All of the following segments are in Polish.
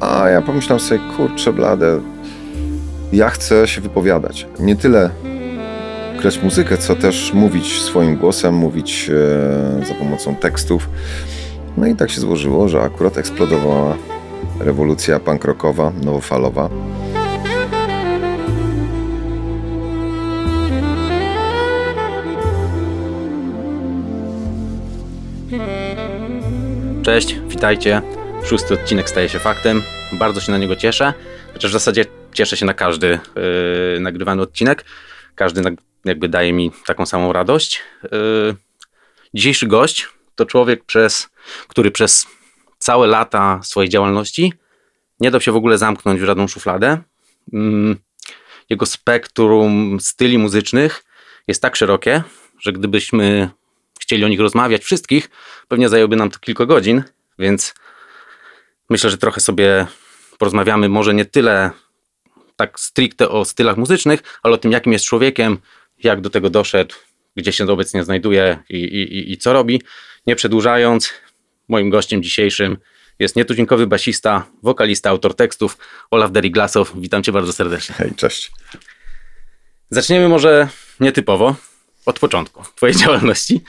A ja pomyślałem sobie, kurczę blade, ja chcę się wypowiadać. Nie tyle grać muzykę, co też mówić swoim głosem, mówić e, za pomocą tekstów. No i tak się złożyło, że akurat eksplodowała rewolucja punk rockowa, nowofalowa. Cześć, witajcie. Szósty odcinek staje się faktem. Bardzo się na niego cieszę. Chociaż w zasadzie cieszę się na każdy yy, nagrywany odcinek. Każdy nag- jakby daje mi taką samą radość. Yy, dzisiejszy gość to człowiek, przez, który przez całe lata swojej działalności nie dał się w ogóle zamknąć w żadną szufladę. Yy, jego spektrum styli muzycznych jest tak szerokie, że gdybyśmy chcieli o nich rozmawiać wszystkich, pewnie zajęłoby nam to kilka godzin, więc myślę, że trochę sobie porozmawiamy może nie tyle tak stricte o stylach muzycznych, ale o tym, jakim jest człowiekiem, jak do tego doszedł, gdzie się obecnie znajduje i, i, i co robi. Nie przedłużając, moim gościem dzisiejszym jest nietuzinkowy basista, wokalista, autor tekstów Olaf Deriglasow. Witam cię bardzo serdecznie. Hej, cześć. Zaczniemy może nietypowo, od początku twojej działalności.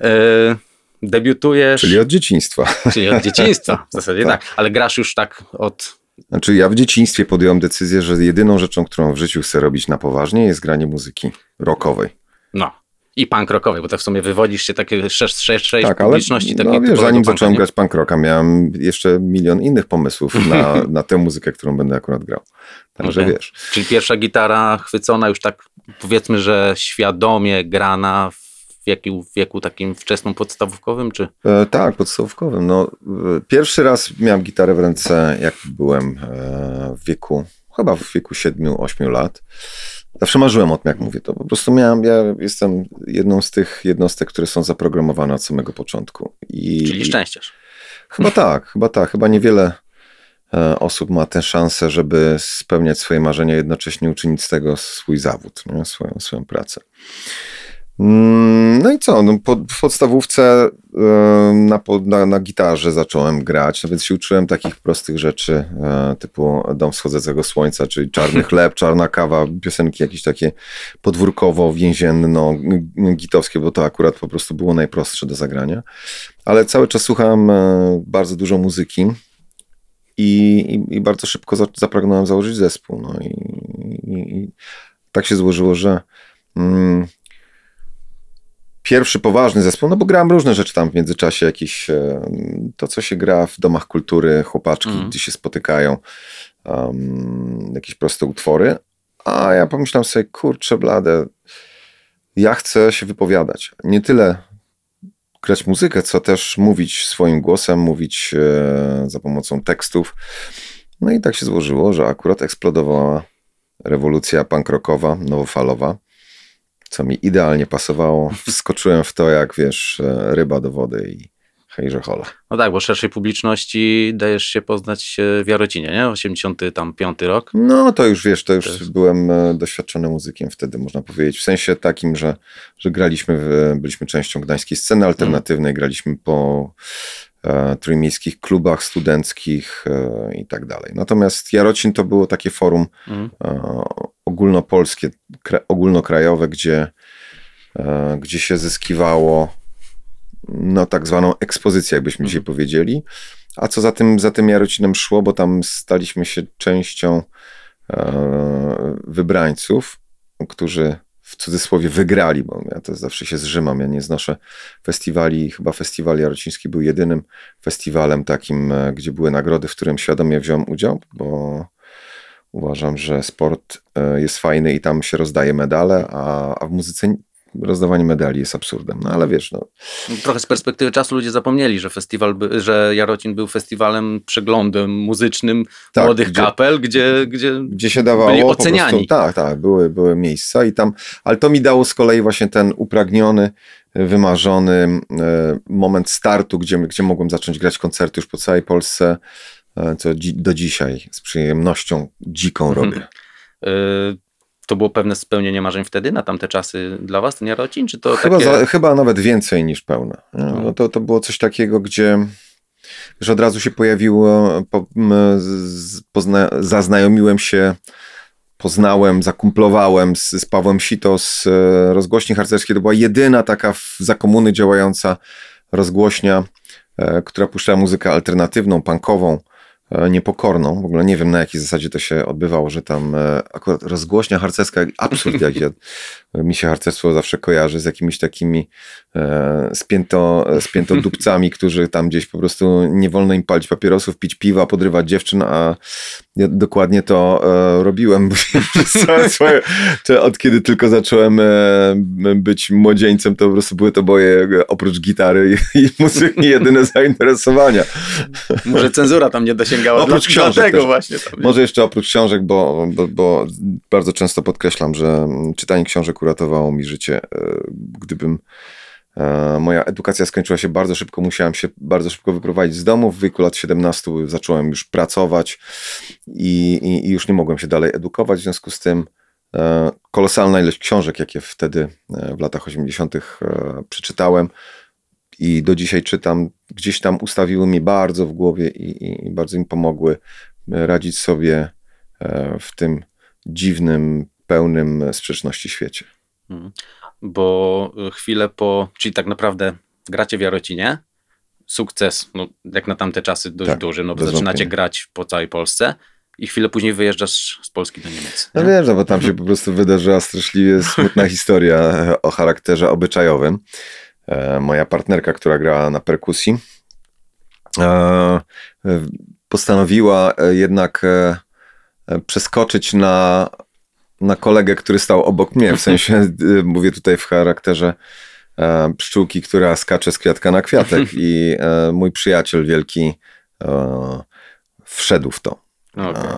Yy, debiutujesz... Czyli od dzieciństwa. Czyli od dzieciństwa, w zasadzie tak. tak. Ale grasz już tak od... Znaczy ja w dzieciństwie podjąłem decyzję, że jedyną rzeczą, którą w życiu chcę robić na poważnie jest granie muzyki rockowej. No. I punk rockowej, bo tak w sumie wywodzisz się takie szerszej tak, publiczności. Ale, no wiesz, zanim zacząłem grać punk rocka, miałem jeszcze milion innych pomysłów na, na tę muzykę, którą będę akurat grał. Także okay. wiesz. Czyli pierwsza gitara chwycona już tak powiedzmy, że świadomie grana w w wieku takim wczesnym podstawówkowym, czy? E, tak, podstawówkowym. No, e, pierwszy raz miałem gitarę w ręce, jak byłem e, w wieku, chyba w wieku 7-8 lat. Zawsze marzyłem o tym, jak mówię to. Po prostu miałem, ja jestem jedną z tych jednostek, które są zaprogramowane od samego początku. I, Czyli szczęściarz. Chyba tak, chyba tak. Chyba niewiele e, osób ma tę szansę, żeby spełniać swoje marzenia, jednocześnie uczynić z tego swój zawód, nie? Swoją, swoją pracę. Mm, no i co? No, po, w podstawówce na, na, na, gitarze zacząłem grać, no więc się uczyłem takich prostych rzeczy, e, typu Dom Wschodzącego Słońca, czyli Czarny Chleb, Czarna Kawa, piosenki jakieś takie podwórkowo-więzienno-gitowskie, bo to akurat po prostu było najprostsze do zagrania. Ale cały czas słuchałem e, bardzo dużo muzyki i, i, i bardzo szybko za, zapragnąłem założyć zespół. No i, i, tak się złożyło, że mm, pierwszy poważny zespół, no bo grałem różne rzeczy tam w międzyczasie, jakieś e, to, co się gra w domach kultury, chłopaczki, mm. gdzie się spotykają, um, jakieś proste utwory, a ja pomyślałem sobie, kurczę blade, ja chcę się wypowiadać. Nie tyle grać muzykę, co też mówić swoim głosem, mówić e, za pomocą tekstów. No i tak się złożyło, że akurat eksplodowała rewolucja punk rockowa, nowofalowa co mi idealnie pasowało. Wskoczyłem w to, jak wiesz, e, ryba do wody i hejże hola. No tak, bo szerszej publiczności dajesz się poznać w Jarocinie, nie? 85 rok. No to już wiesz, to już byłem e, doświadczony muzykiem wtedy, można powiedzieć. W sensie takim, że, że graliśmy, w, byliśmy częścią gdańskiej sceny alternatywnej, hmm. graliśmy po e, trójmiejskich klubach studenckich e, i tak dalej. Natomiast Jarocin to było takie forum hmm. e, ogólnopolskie, ogólnokrajowe, gdzie, e, gdzie się zyskiwało no, tak zwaną ekspozycję, jakbyśmy mhm. dzisiaj powiedzieli. A co za tym, za tym Jarocinem szło, bo tam staliśmy się częścią e, wybrańców, którzy w cudzysłowie wygrali, bo ja to zawsze się zrzymam, ja nie znoszę festiwali, chyba festiwal jarociński był jedynym festiwalem takim, e, gdzie były nagrody, w którym świadomie wziąłem udział, bo Uważam, że sport e, jest fajny i tam się rozdaje medale, a, a w muzyce rozdawanie medali jest absurdem. No ale wiesz, no. Trochę z perspektywy czasu ludzie zapomnieli, że festiwal, że Jarocin był festiwalem, przeglądem muzycznym tak, młodych gdzie, kapel, gdzie, gdzie, gdzie się dawało byli oceniani. Prostu, tak, tak, były, były miejsca i tam, ale to mi dało z kolei właśnie ten upragniony, wymarzony e, moment startu, gdzie, gdzie mogłem zacząć grać koncerty już po całej Polsce co dzi do dzisiaj z przyjemnością dziką mhm. robię. Y to było pewne spełnienie marzeń wtedy, na tamte czasy dla was, ten Jarocin? Czy to chyba, takie... za, chyba nawet więcej niż pełne. No, to, to było coś takiego, gdzie że od razu się pojawiło, po, z, pozna, zaznajomiłem się, poznałem, zakumplowałem z, z Pawłem Sito z e, rozgłośni harcerskiej. To była jedyna taka w, za komuny działająca rozgłośnia, e, która puszczała muzykę alternatywną, punkową. E, niepokorną. W ogóle nie wiem na jakiej zasadzie to się odbywało, że tam e, akurat rozgłośnia harcerska, absurd jaki mi się harcerstwo zawsze kojarzy z jakimiś takimi e, spięto, spięto dupcami, którzy tam gdzieś po prostu nie wolno im palić papierosów, pić piwa, podrywać dziewczyn, a ja dokładnie to e, robiłem swoje, od kiedy tylko zacząłem e, być młodzieńcem, to po prostu były to moje oprócz gitary i, i muzyki jedyne zainteresowania. Może cenzura tam nie dosięgała. Oprócz książek też. właśnie. Tam Może jeszcze oprócz książek, bo, bo, bo bardzo często podkreślam, że czytanie książek uratowało mi życie. E, gdybym e, Moja edukacja skończyła się bardzo szybko, musiałem się bardzo szybko wyprowadzić z domu. W wieku lat 17 zacząłem już pracować i, i, i już nie mogłem się dalej edukować. W związku z tym e, kolosalna ilość książek, jakie wtedy w latach 80. przeczytałem i do dzisiaj czytam, gdzieś tam ustawiły mi bardzo w głowie i, i bardzo mi pomogły radzić sobie w tym dziwnym, pełnym sprzeczności świecie. Mhm. Bo chwilę po, czyli tak naprawdę gracie w Jarocinie, sukces, no, jak na tamte czasy dość tak, duży, no bo zaczynacie grać po całej Polsce i chwilę później wyjeżdżasz z Polski do Niemiec. Nie? No wiesz, no bo tam się po prostu wydarzyła straszliwie smutna historia o charakterze obyczajowym. E, moja partnerka, która grała na perkusji, e, postanowiła jednak e, przeskoczyć na na kolegę, który stał obok mnie, w sensie mówię tutaj w charakterze e, pszczółki, która skacze z kwiatka na kwiatek i e, mój przyjaciel wielki e, wszedł w to. Okay.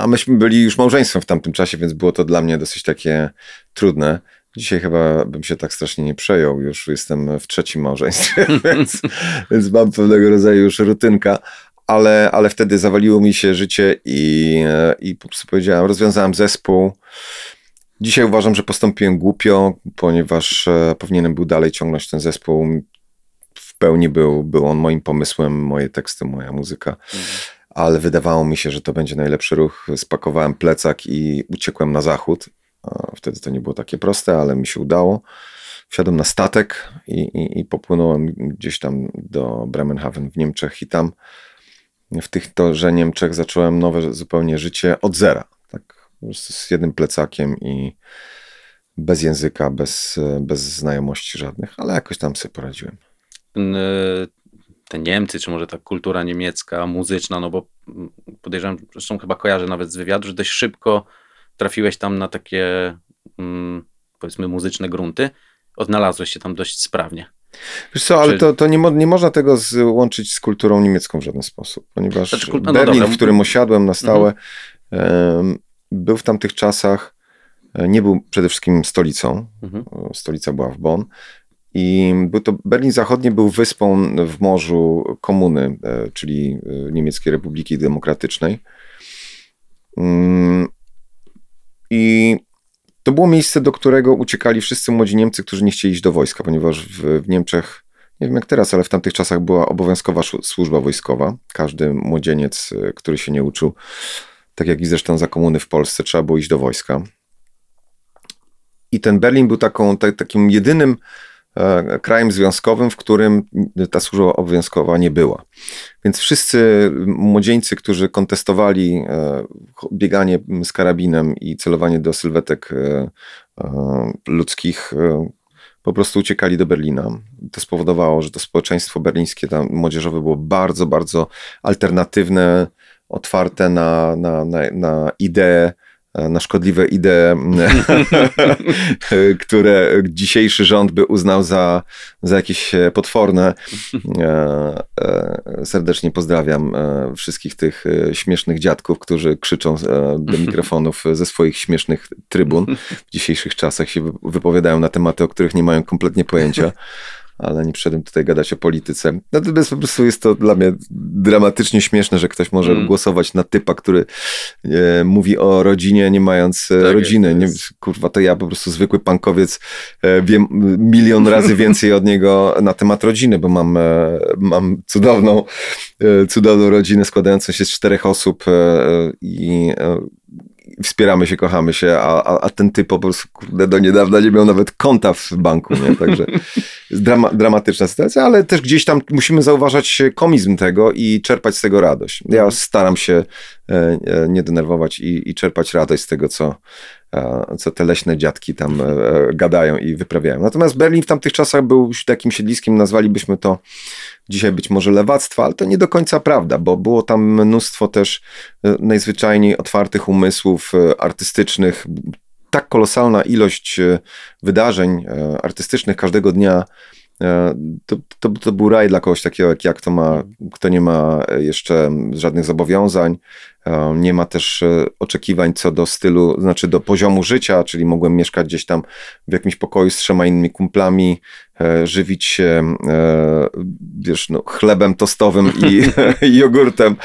A myśmy byli już małżeństwem w tamtym czasie, więc było to dla mnie dosyć takie trudne. Dzisiaj chyba bym się tak strasznie nie przejął, już jestem w trzecim małżeństwie, więc, więc mam pewnego rodzaju już rutynka, ale, ale wtedy zawaliło mi się życie i, i po prostu powiedziałem, rozwiązałem zespół. Dzisiaj uważam, że postąpiłem głupio, ponieważ e, powinienem był dalej ciągnąć ten zespół. W pełni był, był on moim pomysłem, moje teksty, moja muzyka. Mhm. Ale wydawało mi się, że to będzie najlepszy ruch. Spakowałem plecak i uciekłem na zachód. Wtedy to nie było takie proste, ale mi się udało. Wsiadłem na statek i, i, i popłynąłem gdzieś tam do Bremenhaven w Niemczech i tam w tych że Niemczech zacząłem nowe zupełnie życie od zera. Tak, z jednym plecakiem i bez języka, bez, bez znajomości żadnych, ale jakoś tam sobie poradziłem. Te Niemcy, czy może ta kultura niemiecka, muzyczna, no bo podejrzewam, zresztą chyba kojarzę nawet z wywiadu, że dość szybko trafiłeś tam na takie mm, powiedzmy muzyczne grunty. Odnalazłeś się tam dość sprawnie. Wiesz co, ale Czy... to, to nie, mo nie można tego złączyć z kulturą niemiecką w żaden sposób, ponieważ znaczy, no Berlin, w którym osiadłem na stałe, mhm. był w tamtych czasach, e, nie był przede wszystkim stolicą, mhm. stolica była w Bonn, i był to Berlin Zachodni był wyspą w morzu komuny, e, czyli e, Niemieckiej Republiki Demokratycznej. I to było miejsce, do którego uciekali wszyscy młodzi Niemcy, którzy nie chcieli iść do wojska, ponieważ w, w Niemczech, nie wiem jak teraz, ale w tamtych czasach była obowiązkowa służba wojskowa. Każdy młodzieniec, y, który się nie uczył, tak jak i zresztą za komuny w Polsce, trzeba było iść do wojska. I ten Berlin był taką, takim jedynym krajem związkowym, w którym ta służba obowiązkowa nie była. Więc wszyscy młodzieńcy, którzy kontestowali e, bieganie z karabinem i celowanie do sylwetek e, ludzkich, po prostu uciekali do Berlina. To spowodowało, że to społeczeństwo berlińskie, tam młodzieżowe było bardzo, bardzo alternatywne, otwarte na, na, na, na idee E, na szkodliwe idee, które dzisiejszy rząd by uznał za, za jakieś e, potworne. E, serdecznie pozdrawiam wszystkich tych śmiesznych dziadków, którzy krzyczą do mikrofonów ze swoich śmiesznych trybun. W dzisiejszych czasach się wypowiadają na tematy, o których nie mają kompletnie pojęcia. Ale nie przyszedłem tutaj gadać o polityce. Natomiast po prostu jest to dla mnie dramatycznie śmieszne, że ktoś może mm. głosować na typa, który e, mówi o rodzinie, nie mając e, tak rodziny. Nie, kurwa, to ja po prostu zwykły pankowiec e, wiem milion razy więcej od niego na temat rodziny, bo mam, e, mam cudowną, e, cudowną rodzinę składającą się z czterech osób e, i wspieramy się, kochamy się, a, a, a, ten typ po prostu kurde, do niedawna nie miał nawet konta w banku, nie? Także drama, dramatyczna sytuacja, ale też gdzieś tam musimy zauważać komizm tego i czerpać z tego radość. Ja mhm. staram się e, e, nie denerwować i, i czerpać radość z tego, co, e, co te leśne dziadki tam gadają i wyprawiają. Natomiast Berlin w tamtych czasach był takim siedliskiem, nazwalibyśmy to dzisiaj być może lewactwa, ale to nie do końca prawda, bo było tam mnóstwo też najzwyczajniej otwartych umysłów artystycznych. Tak kolosalna ilość e, wydarzeń artystycznych każdego dnia to, to, to był raj dla kogoś takiego jak, jak to ma, kto nie ma jeszcze żadnych zobowiązań, nie ma też oczekiwań co do stylu, znaczy do poziomu życia, czyli mogłem mieszkać gdzieś tam w jakimś pokoju z trzema innymi kumplami, E, żywić się e, wiesz, no, chlebem tostowym i, i jogurtem.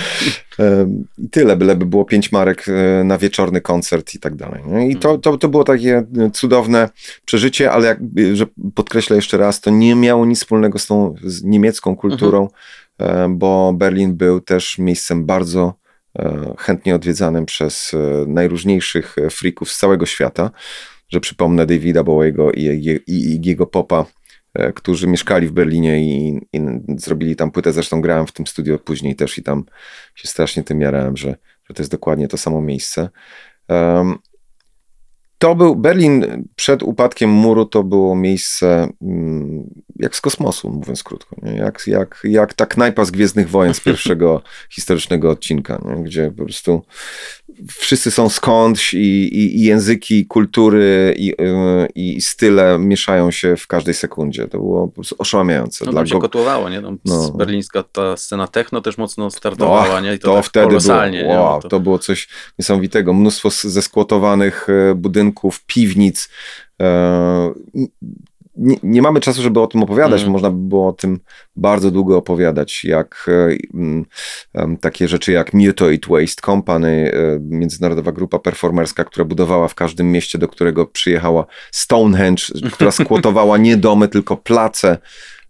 E, I tyle, byleby było pięć marek na wieczorny koncert i tak dalej. I to, to, to było takie cudowne przeżycie, ale jak, że podkreślę jeszcze raz, to nie miało nic wspólnego z tą z niemiecką kulturą, mhm. bo Berlin był też miejscem bardzo chętnie odwiedzanym przez najróżniejszych freaków z całego świata, że przypomnę Davida Bowiego i, i, i jego popa, E, którzy mieszkali w Berlinie i, i, zrobili tam płytę. Zresztą grałem w tym studio później też i tam się strasznie tym jarałem, że, że to jest dokładnie to samo miejsce. Um, to był Berlin przed upadkiem muru, to było miejsce mm, jak z kosmosu, mówiąc krótko. Nie? Jak, jak, jak ta knajpa z Gwiezdnych Wojen z pierwszego historycznego odcinka, nie? gdzie po prostu wszyscy są skądś i, i, i języki, kultury i, y, i, style mieszają się w każdej sekundzie. To było po prostu oszałamiające. No tam się go... kotłowało, nie? Tam no. Berlińska ta scena techno też mocno startowała, nie? I to, to tak wtedy było, wow, to... to... było coś niesamowitego. Mnóstwo zeskłotowanych e, budynków, piwnic, e, nie, nie, mamy czasu, żeby o tym opowiadać. Mm. Można by było o tym bardzo długo opowiadać, jak um, takie rzeczy jak Mutoid Waste Company, um, międzynarodowa grupa performerska, która budowała w każdym mieście, do którego przyjechała Stonehenge, która skłotowała nie domy, tylko place.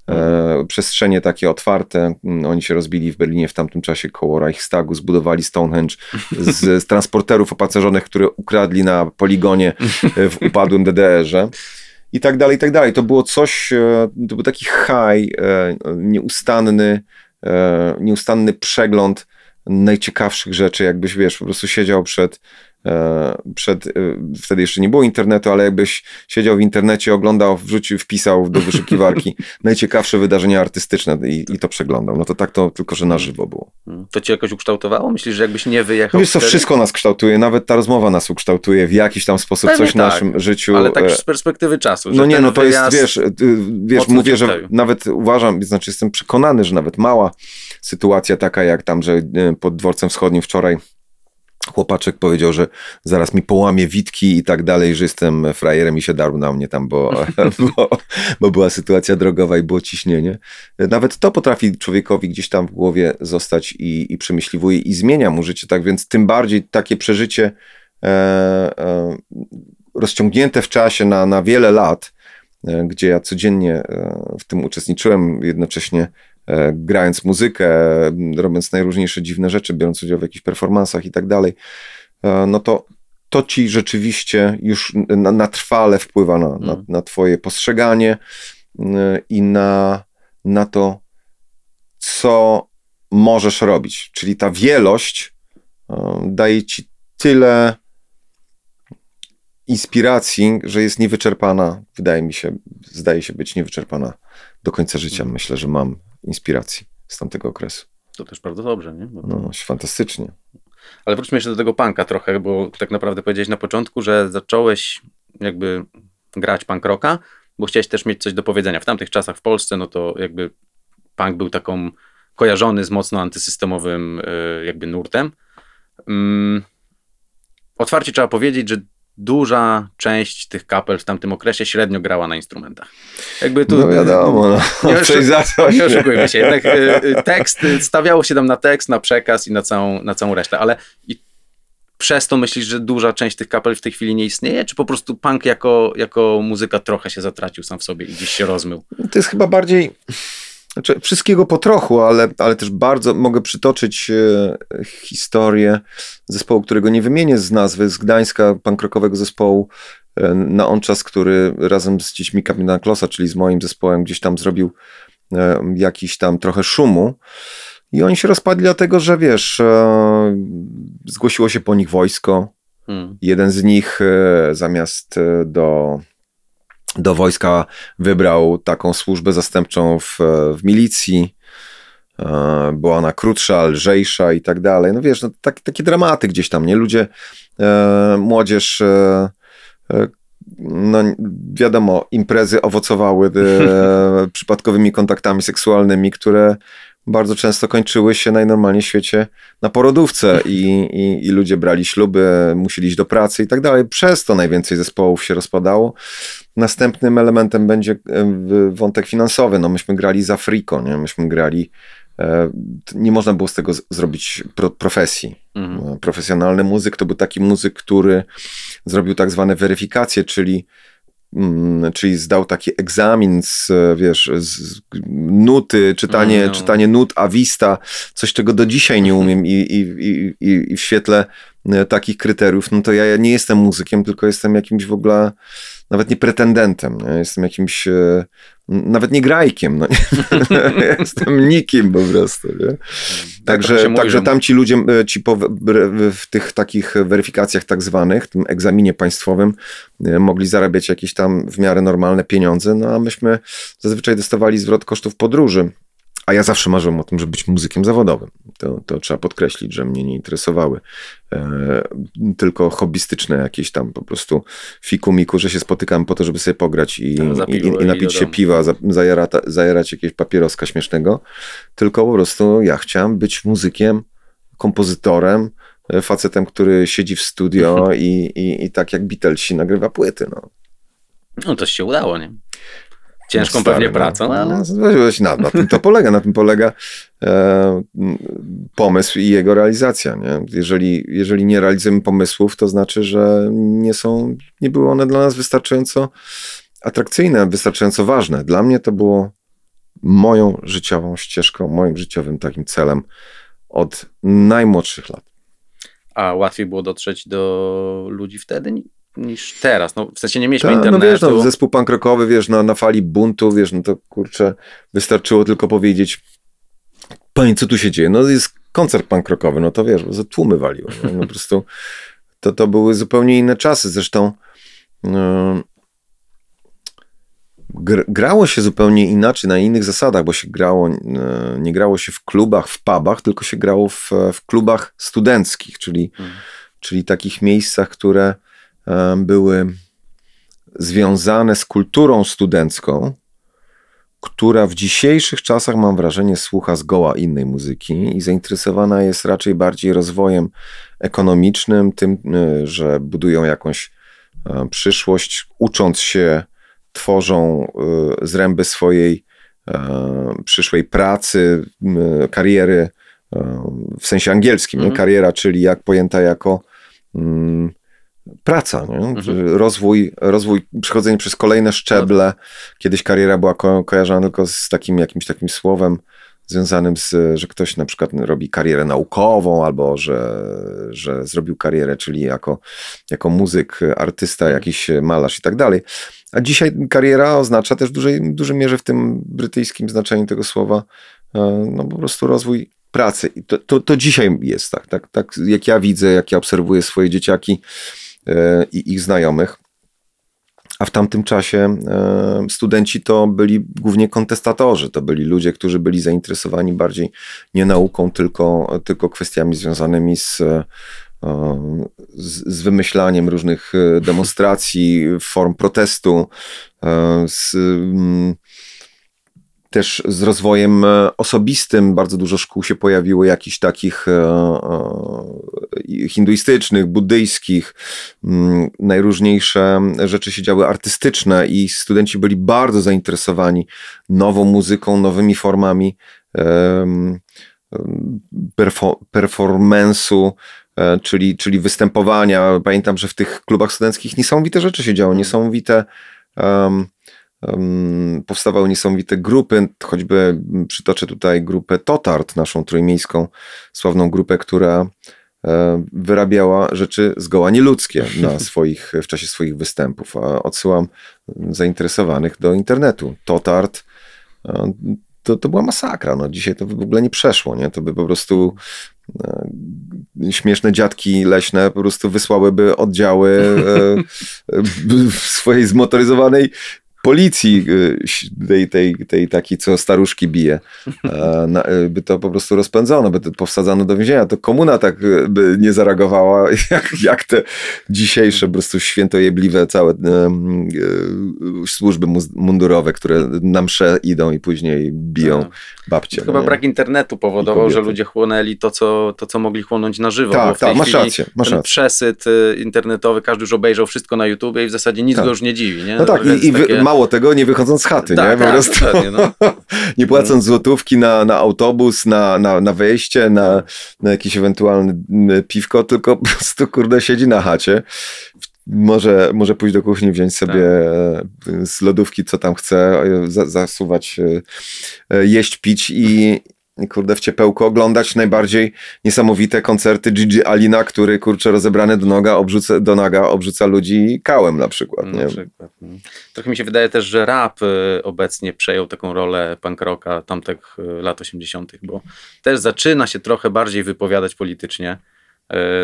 E, przestrzenie takie otwarte. Mm, oni się rozbili w Berlinie w tamtym czasie koło Reichstagu, zbudowali Stonehenge z, z transporterów opacerzonych, które ukradli na poligonie w upadłym DDR-ze i tak dalej, i tak dalej. To było coś, e, to był taki high, e, nieustanny, e, nieustanny przegląd najciekawszych rzeczy, jakbyś, wiesz, po prostu siedział przed przed, e, wtedy jeszcze nie było internetu, ale jakbyś siedział w internecie, oglądał, wrzucił, wpisał do wyszukiwarki najciekawsze wydarzenia artystyczne i, i, to przeglądał. No to tak to tylko, że na żywo było. Hmm. To cię jakoś ukształtowało? Myślisz, że jakbyś nie wyjechał? Wiesz co, wszystko nas kształtuje, nawet ta rozmowa nas ukształtuje w jakiś tam sposób, Pewnie coś w tak, naszym życiu. Ale tak e, z perspektywy czasu. No nie, no to jest, wiesz, wiesz mówię, że nawet uważam, znaczy jestem przekonany, że nawet mała sytuacja taka jak tam, że pod dworcem wschodnim wczoraj chłopaczek powiedział, że zaraz mi połamie witki i tak dalej, że jestem frajerem i się darł na mnie tam, bo, bo, bo, była sytuacja drogowa i było ciśnienie. Nawet to potrafi człowiekowi gdzieś tam w głowie zostać i, i przemyśliwuje i zmienia mu życie, tak więc tym bardziej takie przeżycie e, e, rozciągnięte w czasie na, na wiele lat, e, gdzie ja codziennie e, w tym uczestniczyłem, jednocześnie grając muzykę, robiąc najróżniejsze dziwne rzeczy, biorąc udział w jakichś performansach i tak dalej, e, no to to ci rzeczywiście już na, na trwale wpływa na, na, mm. na twoje postrzeganie i na, na to, co możesz robić. Czyli ta wielość e, daje ci tyle inspiracji, że jest niewyczerpana. Wydaje mi się, zdaje się być niewyczerpana do końca życia. Mm. Myślę, że mam inspiracji z tamtego okresu. To też bardzo dobrze, nie? Bo no, fantastycznie. Ale wróćmy jeszcze do tego punka trochę, bo tak naprawdę powiedziałeś na początku, że zacząłeś jakby grać punk rocka, bo chciałeś też mieć coś do powiedzenia. W tamtych czasach w Polsce, no to jakby punk był taką kojarzony z mocno antysystemowym e, jakby nurtem. Um, otwarcie trzeba powiedzieć, że duża część tych kapel w tamtym okresie średnio grała na instrumentach. Jakby tu, no wiadomo, no. nie, oszu- za coś. nie oszukujmy się, jednak y, tekst, stawiało się tam na tekst, na przekaz i na całą, na całą resztę, ale i przez to myślisz, że duża część tych kapel w tej chwili nie istnieje, czy po prostu punk jako, jako muzyka trochę się zatracił sam w sobie i gdzieś się rozmył? To jest chyba bardziej znaczy, wszystkiego po trochu, ale, ale też bardzo mogę przytoczyć e, historię zespołu, którego nie wymienię z nazwy, z Gdańska, pankrokowego zespołu e, na on czas, który razem z dziećmi Kapitana Klosa, czyli z moim zespołem, gdzieś tam zrobił e, jakiś tam trochę szumu. I oni się rozpadli dlatego, że wiesz, zgłosiło się po nich wojsko. Hmm. Jeden z nich zamiast do do wojska wybrał taką służbę zastępczą w, w milicji. E, była ona krótsza, lżejsza i tak dalej. No wiesz, no, tak, takie dramaty gdzieś tam, nie? Ludzie, e, młodzież, e, e no wiadomo, imprezy owocowały e, przypadkowymi kontaktami seksualnymi, które bardzo często kończyły się najnormalniej w świecie na porodówce i, i, i, ludzie brali śluby, musieli iść do pracy i tak dalej. Przez to najwięcej zespołów się rozpadało. Następnym elementem będzie e, wątek finansowy. No myśmy grali za friko, nie? myśmy grali e, nie można było z tego zrobić pro, profesji. Mhm. Profesjonalny muzyk to był taki muzyk, który zrobił tak zwane weryfikacje, czyli czyli zdał taki egzamin z, wiesz, z nuty, czytanie, no. czytanie nut Avista, coś czego do dzisiaj nie umiem i, i, i, i w świetle takich kryteriów, no to ja, nie jestem muzykiem, tylko jestem jakimś w ogóle nawet nie pretendentem, nie? jestem jakimś e, nawet nie grajkiem, no nie? jestem nikim po prostu. Nie? Tak, także, tak także tam ci ludzie, e, ci po, w tych takich weryfikacjach tak zwanych, tym egzaminie państwowym e, mogli zarabiać jakieś tam w miarę normalne pieniądze, no a myśmy zazwyczaj dostawali zwrot kosztów podróży a ja zawsze marzyłem o tym, żeby być muzykiem zawodowym. To, to trzeba podkreślić, że mnie nie interesowały e, tylko hobbystyczne jakieś tam po prostu fikumiku, że się spotykam po to, żeby sobie pograć i, i, i, i napić się piwa, za, zajarata, zajarać jakieś papieroska śmiesznego. Tylko po prostu ja chciałem być muzykiem, kompozytorem, e, facetem, który siedzi w studio i, i, i tak jak Beatlesi nagrywa płyty. No. No to się udało, nie? Ciężką pewnie no. pracą, no, ale... Na, na tym to polega, na tym polega e, pomysł i jego realizacja. Nie? Jeżeli, jeżeli nie realizujemy pomysłów, to znaczy, że nie są, nie były one dla nas wystarczająco atrakcyjne, wystarczająco ważne. Dla mnie to było moją życiową ścieżką, moim życiowym takim celem od najmłodszych lat. A łatwiej było dotrzeć do ludzi wtedy? Niż teraz. No, w sensie nie mieliśmy Ta, internetu. No wiesz, no, zespół punk rockowy, wiesz, na, na fali buntu, wiesz, no to kurczę, wystarczyło tylko powiedzieć panie, co tu się dzieje? No jest koncert punk rockowy, no to wiesz, bo tłumy waliło. No, no, po prostu to, to były zupełnie inne czasy. Zresztą no, grało się zupełnie inaczej, na innych zasadach, bo się grało, e, nie grało się w klubach, w pubach, tylko się grało w, w klubach studenckich, czyli, hmm. czyli takich miejscach, które były związane z kulturą studencką, która w dzisiejszych czasach, mam wrażenie, słucha zgoła innej muzyki i zainteresowana jest raczej bardziej rozwojem ekonomicznym, tym, e, że budują jakąś e, przyszłość, ucząc się, tworzą zręby swojej przyszłej pracy, kariery w sensie angielskim. Mhm. Kariera, czyli jak pojęta jako mm, praca, nie? Mhm. rozwój, rozwój, przechodzenie przez kolejne szczeble. Kiedyś kariera była ko kojarzona tylko z takim jakimś takim słowem związanym z, że ktoś na przykład robi karierę naukową albo że, że zrobił karierę, czyli jako, jako muzyk, artysta, jakiś malarz i tak dalej. A dzisiaj kariera oznacza też w dużej, dużej mierze w tym brytyjskim znaczeniu tego słowa e, no po prostu rozwój pracy. I to, to, to dzisiaj jest tak, tak, tak, jak ja widzę, jak ja obserwuję swoje dzieciaki, i ich znajomych. A w tamtym czasie e, studenci to byli głównie kontestatorzy, to byli ludzie, którzy byli zainteresowani bardziej nie nauką, tylko, tylko kwestiami związanymi z, e, z, wymyślaniem różnych demonstracji, form protestu, z, też z rozwojem e, osobistym bardzo dużo szkół się pojawiło, jakichś takich hinduistycznych, buddyjskich, mm, najróżniejsze rzeczy się działy artystyczne i studenci byli bardzo zainteresowani nową muzyką, nowymi formami performance'u, e, czyli, czyli występowania. Pamiętam, że w tych klubach studenckich niesamowite rzeczy się działy, mhm. niesamowite um, powstawały niesamowite grupy, choćby przytoczę tutaj grupę Totart, naszą trójmiejską, sławną grupę, która e, wyrabiała rzeczy zgoła nieludzkie na swoich, w czasie swoich występów. A odsyłam zainteresowanych do internetu. Totart e, to, to była masakra. No, dzisiaj to by w ogóle nie przeszło. Nie? To by po prostu e, śmieszne dziadki leśne po prostu wysłałyby oddziały e, swojej zmotoryzowanej policji y, tej, tej, tej takiej, co staruszki bije, y, by to po prostu rozpędzono, by to powsadzano do więzienia. To komuna tak y, by nie zareagowała, jak, jak te dzisiejsze po prostu świętojebliwe całe służby mundurowe, które na msze idą i później biją tak. babcie. Chyba nie? brak internetu powodował, że ludzie chłonęli to co, to, co mogli chłonąć na żywo. Tak, tak, masz rację. Masz ten rację. przesyt internetowy, każdy już obejrzał wszystko na YouTubie i w zasadzie nic tak. go już nie dziwi. Nie? No tak, i, i takie mało tego, nie wychodząc z chaty, tak, nie? Po tak, prostu no. nie płacąc złotówki na, na autobus, na, na, na wejście, na, na jakieś ewentualne piwko, tylko po prostu kurde siedzi na chacie. Może, może pójść do kuchni, wziąć sobie tak. z lodówki, co tam chce, zasuwać, e, e, jeść, pić i, kurde, w ciepełko oglądać najbardziej niesamowite koncerty Gigi Alina, który, kurczę, rozebrany do noga, obrzuca, do naga obrzuca ludzi kałem na przykład. Na przykład no. Trochę mi się wydaje też, że rap y, obecnie przejął taką rolę punk rocka tamtych y, lat 80., bo też zaczyna się trochę bardziej wypowiadać politycznie.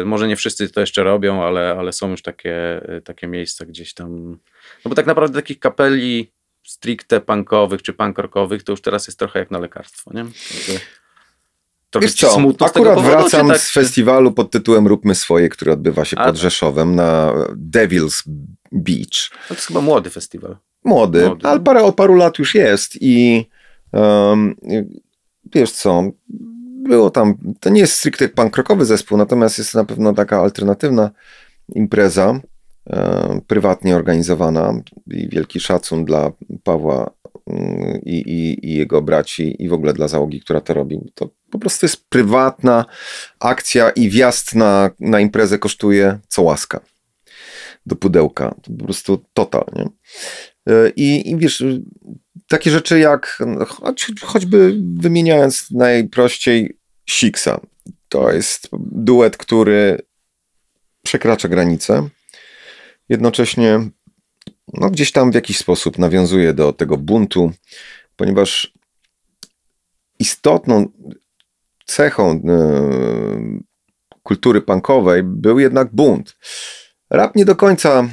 Y, może nie wszyscy to jeszcze robią, ale, ale są już takie, takie miejsca gdzieś tam. No bo tak naprawdę takich kapeli stricte punkowych czy punkorkowych, to już teraz jest trochę jak na lekarstwo, nie? Trochę Wiesz co, akurat powodu, wracam tak... z festiwalu pod tytułem Róbmy Swoje, który odbywa się A, pod. Rzeszowem na Devil's Beach. No to jest chyba młody festiwal. Młody, młody. ale parę, od paru lat już jest i um, wiesz co, było tam, to nie jest stricte punkrockowy zespół, natomiast jest na pewno taka alternatywna impreza, prywatnie organizowana i wielki szacun dla Pawła mm, i, i, i, jego braci i w ogóle dla załogi, która to robi. To po prostu jest prywatna akcja i wjazd na, na imprezę kosztuje co łaska do pudełka. To po prostu totalnie. I, I wiesz, takie rzeczy jak choć, choćby wymieniając najprościej Siksa. To jest duet, który przekracza granice jednocześnie no, gdzieś tam w jakiś sposób nawiązuje do tego buntu, ponieważ istotną cechą e, kultury punkowej był jednak bunt. Rap nie do końca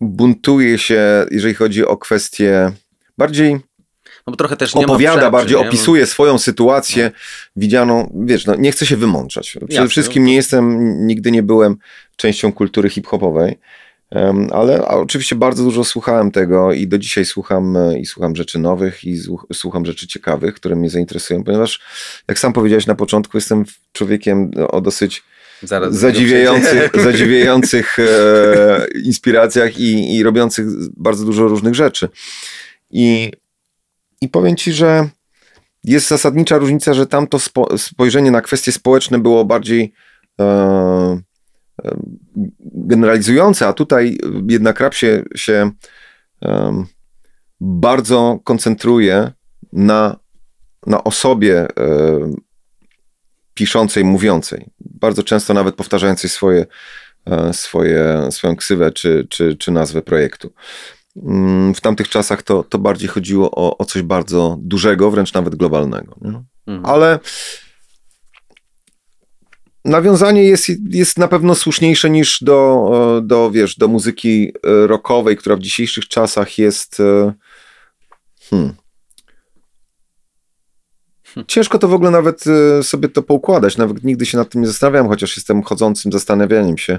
buntuje się, jeżeli chodzi o kwestie bardziej no bo trochę też opowiada, bardziej nie? opisuje swoją sytuację no. widzianą, wiesz, no, nie chcę się wymączać. Przede Jasne, wszystkim no. nie jestem, nigdy nie byłem częścią kultury hip-hopowej, ale oczywiście bardzo dużo słuchałem tego i do dzisiaj słucham e, i słucham rzeczy nowych i słucham rzeczy ciekawych, które mnie zainteresują, ponieważ jak sam powiedziałeś na początku, jestem człowiekiem o dosyć Zaraz zadziwiających, zadziwiających e, inspiracjach i, i robiących bardzo dużo różnych rzeczy. I, I powiem ci, że jest zasadnicza różnica, że tamto spo, spojrzenie na kwestie społeczne było bardziej e, generalizujące, a tutaj jednak rap się, się um, bardzo koncentruje na, na osobie um, piszącej, mówiącej. Bardzo często nawet powtarzającej swoje, um, swoje, swoją ksywę czy, czy, czy nazwę projektu. Mm, w tamtych czasach to, to bardziej chodziło o, o coś bardzo dużego, wręcz nawet globalnego. Mhm. Ale nawiązanie jest, jest na pewno słuszniejsze niż do, e, do, wiesz, do muzyki e, rockowej, która w dzisiejszych czasach jest. E, hmm. Ciężko to w ogóle nawet sobie to poukładać. Nawet nigdy się nad tym nie zastanawiam, chociaż jestem chodzącym zastanawianiem się,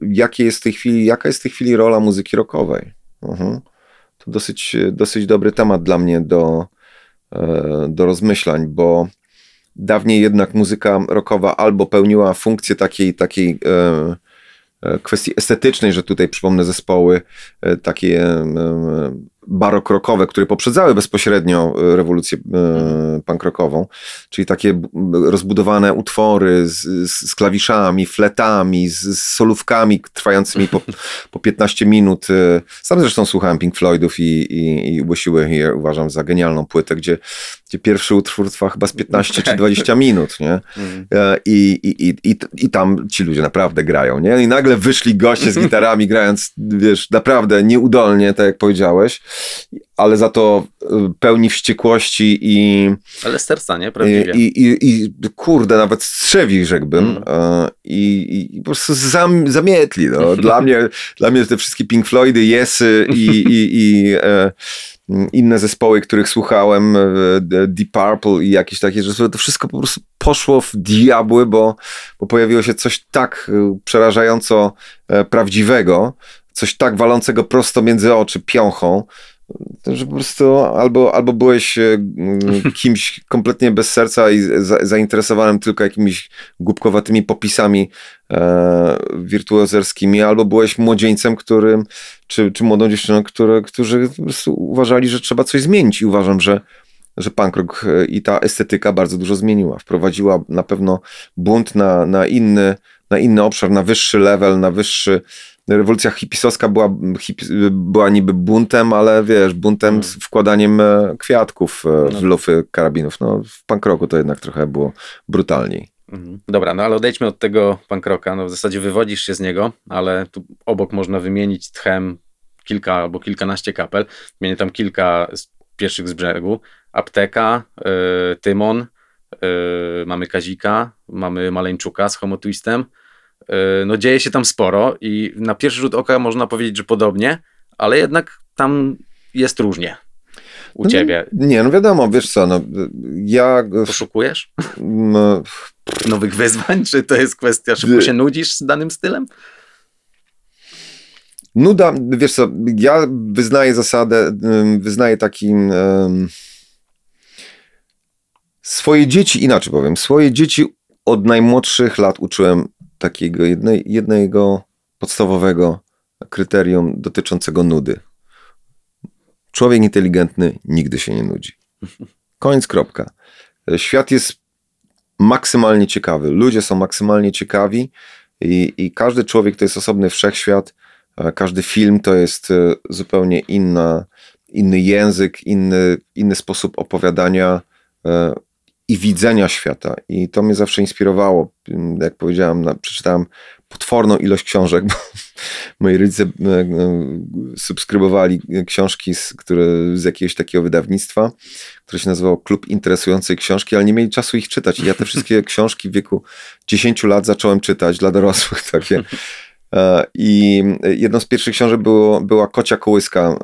jakie jest w tej chwili, jaka jest w tej chwili rola muzyki rockowej. Uh-huh. to dosyć, dosyć dobry temat dla mnie do, do rozmyślań, bo dawniej jednak muzyka rockowa albo pełniła funkcję takiej, takiej kwestii estetycznej, że tutaj przypomnę zespoły takie barokrokowe, które poprzedzały bezpośrednio e, rewolucję e, pankrokową, czyli takie rozbudowane utwory z, z, klawiszami, fletami, z, z, solówkami trwającymi po, po 15 minut. E, sam zresztą słuchałem Pink Floydów i, i, i Here, uważam za genialną płytę, gdzie, gdzie pierwszy utwór trwa chyba z 15 czy 20 minut, nie? Mhm. I, i, i, i, I tam ci ludzie naprawdę grają, nie? I nagle wyszli goście z gitarami grając, wiesz, naprawdę nieudolnie, tak jak powiedziałeś ale za to y, pełni wściekłości i... Ale serca, nie? Prawdziwie. I, i, i kurde, nawet strzewi, rzekłbym. Mm. I, I, po prostu zam, zamietli. No. Dla, mnie, dla mnie te wszystkie Pink Floydy, Yesy i, i, i e, inne zespoły, których słuchałem, e, Deep Purple i jakieś takie, że to wszystko po prostu poszło w diabły, bo, bo pojawiło się coś tak e, przerażająco prawdziwego, coś tak walącego prosto między oczy, piąchą, że po prostu albo, albo byłeś e, kimś kompletnie bez serca i za, zainteresowanym tylko jakimiś głupkowatymi popisami e, wirtuozerskimi, albo byłeś młodzieńcem, którym, czy, czy młodą dziewczyną, które, którzy po prostu uważali, że trzeba coś zmienić i uważam, że że punk rock e, i ta estetyka bardzo dużo zmieniła. Wprowadziła na pewno bunt na, na, inny, na inny obszar, na wyższy level, na wyższy, rewolucja hipisowska była, hip, była niby buntem, ale wiesz, buntem hmm. z wkładaniem e, kwiatków e, w no. lufy karabinów. No, w punk rocku to jednak trochę było brutalniej. Mhm. Dobra, no ale odejdźmy od tego punk rocka. No w zasadzie wywodzisz się z niego, ale tu obok można wymienić tchem kilka albo kilkanaście kapel. Wymienię tam kilka z pierwszych z brzegu. Apteka, y, Tymon, y, mamy Kazika, mamy Maleńczuka z Homo Twistem. E, no dzieje się tam sporo i na pierwszy rzut oka można powiedzieć, że podobnie, ale jednak tam jest różnie u no, ciebie. Nie, no wiadomo, wiesz co, no, ja... Poszukujesz? No... Nowych wyzwań? Czy to jest kwestia, szybko się nudzisz z danym stylem? Nuda, wiesz co, ja wyznaję zasadę, wyznaję takim... Um, swoje dzieci, inaczej powiem, swoje dzieci od najmłodszych lat uczyłem takiego jednej, jednego podstawowego kryterium dotyczącego nudy. Człowiek inteligentny nigdy się nie nudzi. Koniec, kropka. Świat jest maksymalnie ciekawy, ludzie są maksymalnie ciekawi i, i każdy człowiek to jest osobny wszechświat, każdy film to jest e, zupełnie inna, inny język, inny, inny sposób opowiadania e, i widzenia świata. I to mnie zawsze inspirowało. Jak powiedziałem, na, przeczytałem potworną ilość książek, bo moi rodzice e, e, subskrybowali książki z, które, z jakiegoś takiego wydawnictwa, które się nazywało Klub Interesującej Książki, ale nie mieli czasu ich czytać. I ja te wszystkie książki w wieku 10 lat zacząłem czytać dla dorosłych takie. E, I jedną z pierwszych książek było, była Kocia Kołyska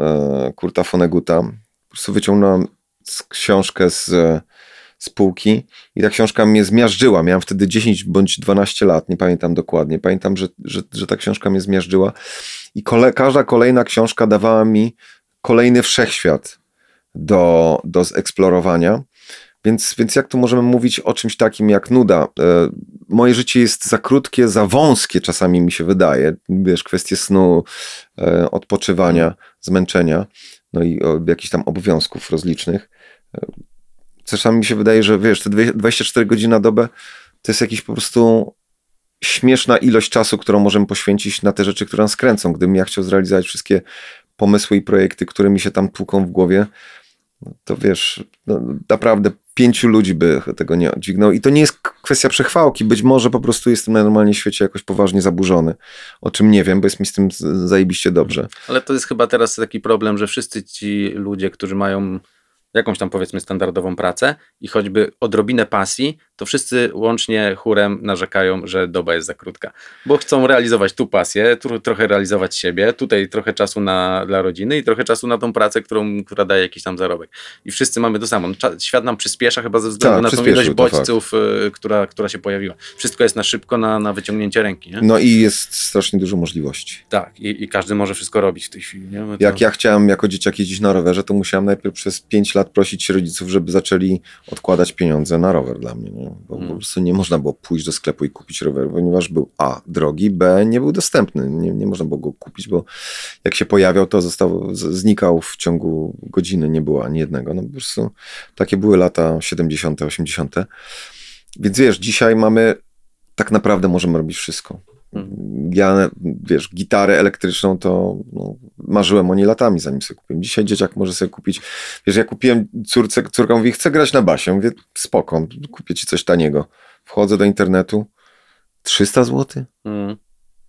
Kurta Foneguta. Po prostu wyciągnąłem książkę z spółki i ta książka mnie zmiażdżyła. Miałem wtedy 10 bądź 12 lat, nie pamiętam dokładnie. Pamiętam, że, że, że ta książka mnie zmiażdżyła i kole, każda kolejna książka dawała mi kolejny wszechświat do, do zeksplorowania. Więc, więc jak tu możemy mówić o czymś takim jak nuda? E, moje życie jest za krótkie, za wąskie czasami mi się wydaje. Wiesz, kwestie snu, e, odpoczywania, zmęczenia, no i jakichś tam obowiązków rozlicznych. Czasami mi się wydaje, że wiesz, te 24 godziny na dobę to jest jakiś po prostu śmieszna ilość czasu, którą możemy poświęcić na te rzeczy, które nas kręcą. Gdybym ja chciał zrealizować wszystkie pomysły i projekty, które mi się tam tłuką w głowie, to wiesz, no, naprawdę pięciu ludzi by tego nie dźwignął. I to nie jest kwestia przechwałki. Być może po prostu jestem na normalnie świecie jakoś poważnie zaburzony, o czym nie wiem, bo jest mi z tym zajebiście dobrze. Ale to jest chyba teraz taki problem, że wszyscy ci ludzie, którzy mają jakąś tam powiedzmy standardową pracę i choćby odrobinę pasji, to wszyscy łącznie chórem narzekają, że doba jest za krótka. Bo chcą realizować tu pasję, tu trochę realizować siebie, tutaj trochę czasu na, dla rodziny i trochę czasu na tą pracę, którą, która daje jakiś tam zarobek. I wszyscy mamy to samo. Świat nam przyspiesza chyba ze względu Tak, na tą ilość bodźców, y, która, która się pojawiła. Wszystko jest na szybko, na, na wyciągnięcie ręki. Nie? No i jest strasznie dużo możliwości. Tak, i, i każdy może wszystko robić w tej chwili. To- Jak ja chciałem jako dzieciak jeździć na rowerze, to musiałem najpierw przez 5 lat prosić rodziców, żeby zaczęli odkładać pieniądze na rower dla mnie. Nie? Bo Mm. po prostu nie można było pójść do sklepu i kupić rower, ponieważ był A, drogi, B, nie był dostępny. Nie, nie można było go kupić, bo jak się pojawiał, to został, znikał w ciągu godziny, nie było ani jednego. No po prostu takie były lata 70., 80. Więc wiesz, dzisiaj mamy, tak naprawdę możemy robić wszystko. Ja, wiesz, gitarę elektryczną to no, marzyłem o niej latami, zanim sobie kupiłem. Dzisiaj dzieciak może sobie kupić, wiesz, ja kupiłem córce, córka mówi, chcę grać na basie. Mówię, spoko, kupię ci coś taniego. Wchodzę do internetu, 300 zł? Mm,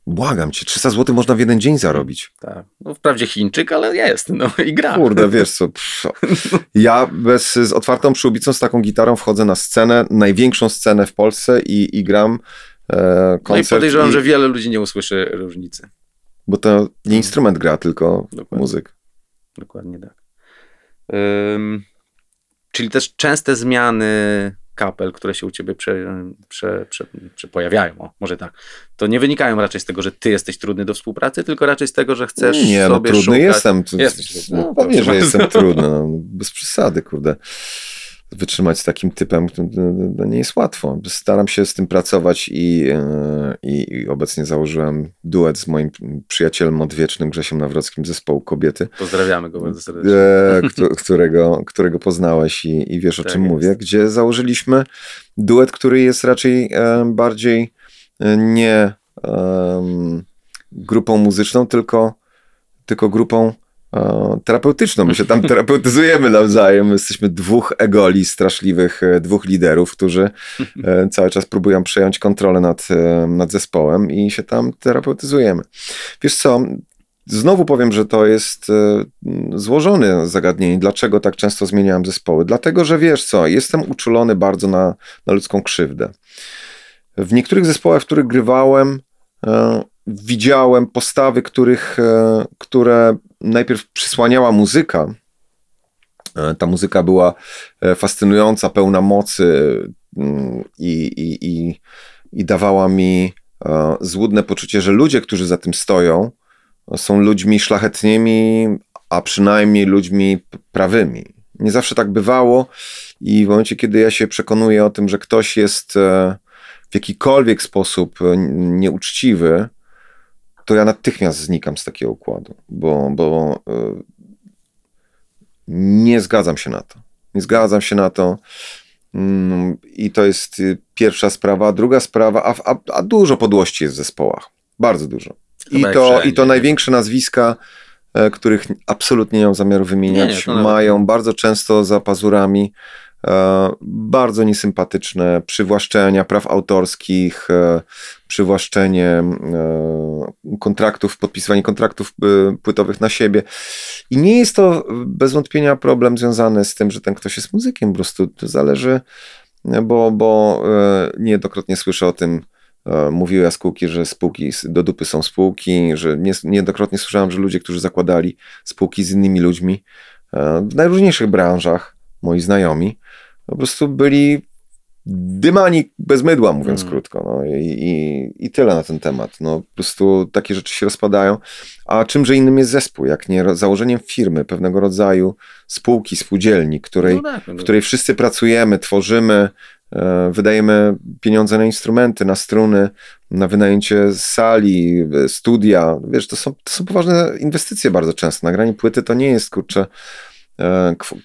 Błagam cię, 300 zł można w jeden dzień zarobić. tak. No, wprawdzie Chińczyk, ale jest. No i gra. Kurde, wiesz co, pff, ja bez, z otwartą przyłbicą, z taką gitarą wchodzę na scenę, największą scenę w Polsce i, i gram e, No i koncert. podejrzewam, i- że wiele ludzi nie usłyszy różnicy. Bo to nie instrument gra, tylko Dokładnie. muzyk. Dokładnie tak. Ym, czyli też częste zmiany kapel, które się u ciebie prze, prze, prze, prze pojawiają, o, może tak, to nie wynikają raczej z tego, że ty jesteś trudny do współpracy, tylko raczej z tego, że chcesz Nie, no sobie trudny szukać. jestem. Jesteś. No, No, pewnie, że jestem trudny. No, bez przesady, kurde. Wytrzymać z takim typem to, to, to nie jest łatwo. Staram się z tym pracować i, e, i, i obecnie założyłem duet z moim przyjacielem odwiecznym Grzesiem Nawrockim zespołu Kobiety, Pozdrawiamy go bardzo serdecznie. e, któ- którego, którego poznałeś i, i wiesz o Tak czym jest. mówię, gdzie założyliśmy duet, który jest raczej e, bardziej nie em, grupą muzyczną, tylko, tylko grupą terapeutyczną. My się tam terapeutyzujemy nawzajem. My jesteśmy dwóch egoli straszliwych, e, dwóch liderów, którzy e, cały czas próbują przejąć kontrolę nad, e, nad zespołem i się tam terapeutyzujemy. Wiesz co, Znowu powiem, że to jest złożone zagadnienie. Dlaczego tak często zmieniałem zespoły? Dlatego, że wiesz co, jestem uczulony bardzo na, na ludzką krzywdę. W niektórych zespołach, w których grywałem, widziałem postawy, których, e, które najpierw przysłaniała muzyka. E, ta muzyka była e, fascynująca, pełna mocy mm, i, i, i, i dawała mi złudne poczucie, że ludzie, którzy za tym stoją, są ludźmi szlachetnymi, a przynajmniej ludźmi prawymi. Nie zawsze tak bywało i w momencie, kiedy ja się przekonuję o tym, że ktoś jest w jakikolwiek sposób nieuczciwy, to ja natychmiast znikam z takiego układu, bo, bo e, nie zgadzam się na to. Nie zgadzam się na to. Mm, I to jest y, pierwsza sprawa. Druga sprawa, a, a, a dużo podłości jest w zespołach. Bardzo dużo. I Chyba to, wszędzie, I to największe nazwiska, e, których absolutnie nie mam zamiaru wymieniać, Nie, nie, mają bardzo często za pazurami bardzo niesympatyczne przywłaszczenia praw autorskich, e, przywłaszczenie e, kontraktów, podpisywanie kontraktów e, płytowych na siebie. I nie jest to bez wątpienia problem związany z tym, że ten ktoś jest muzykiem, po prostu to zależy, bo, bo e, niejednokrotnie słyszę o tym, e, mówiły jaskółki, że spółki do dupy są spółki, że nie, niejednokrotnie słyszałem, że ludzie, którzy zakładali spółki z innymi ludźmi e, w najróżniejszych branżach, moi znajomi, po prostu byli dymani bez mydła, mówiąc Mm. krótko. No, i, i, I tyle na ten temat. No, po prostu takie rzeczy się rozpadają. A czymże innym jest zespół, jak nie założeniem firmy, pewnego rodzaju spółki, spółdzielni, której, No tak, no w której wszyscy pracujemy, tworzymy, e, wydajemy pieniądze na instrumenty, na struny, na wynajęcie sali, e, studia. Wiesz, to są, to są poważne inwestycje bardzo często. Nagranie płyty to nie jest, kurczę,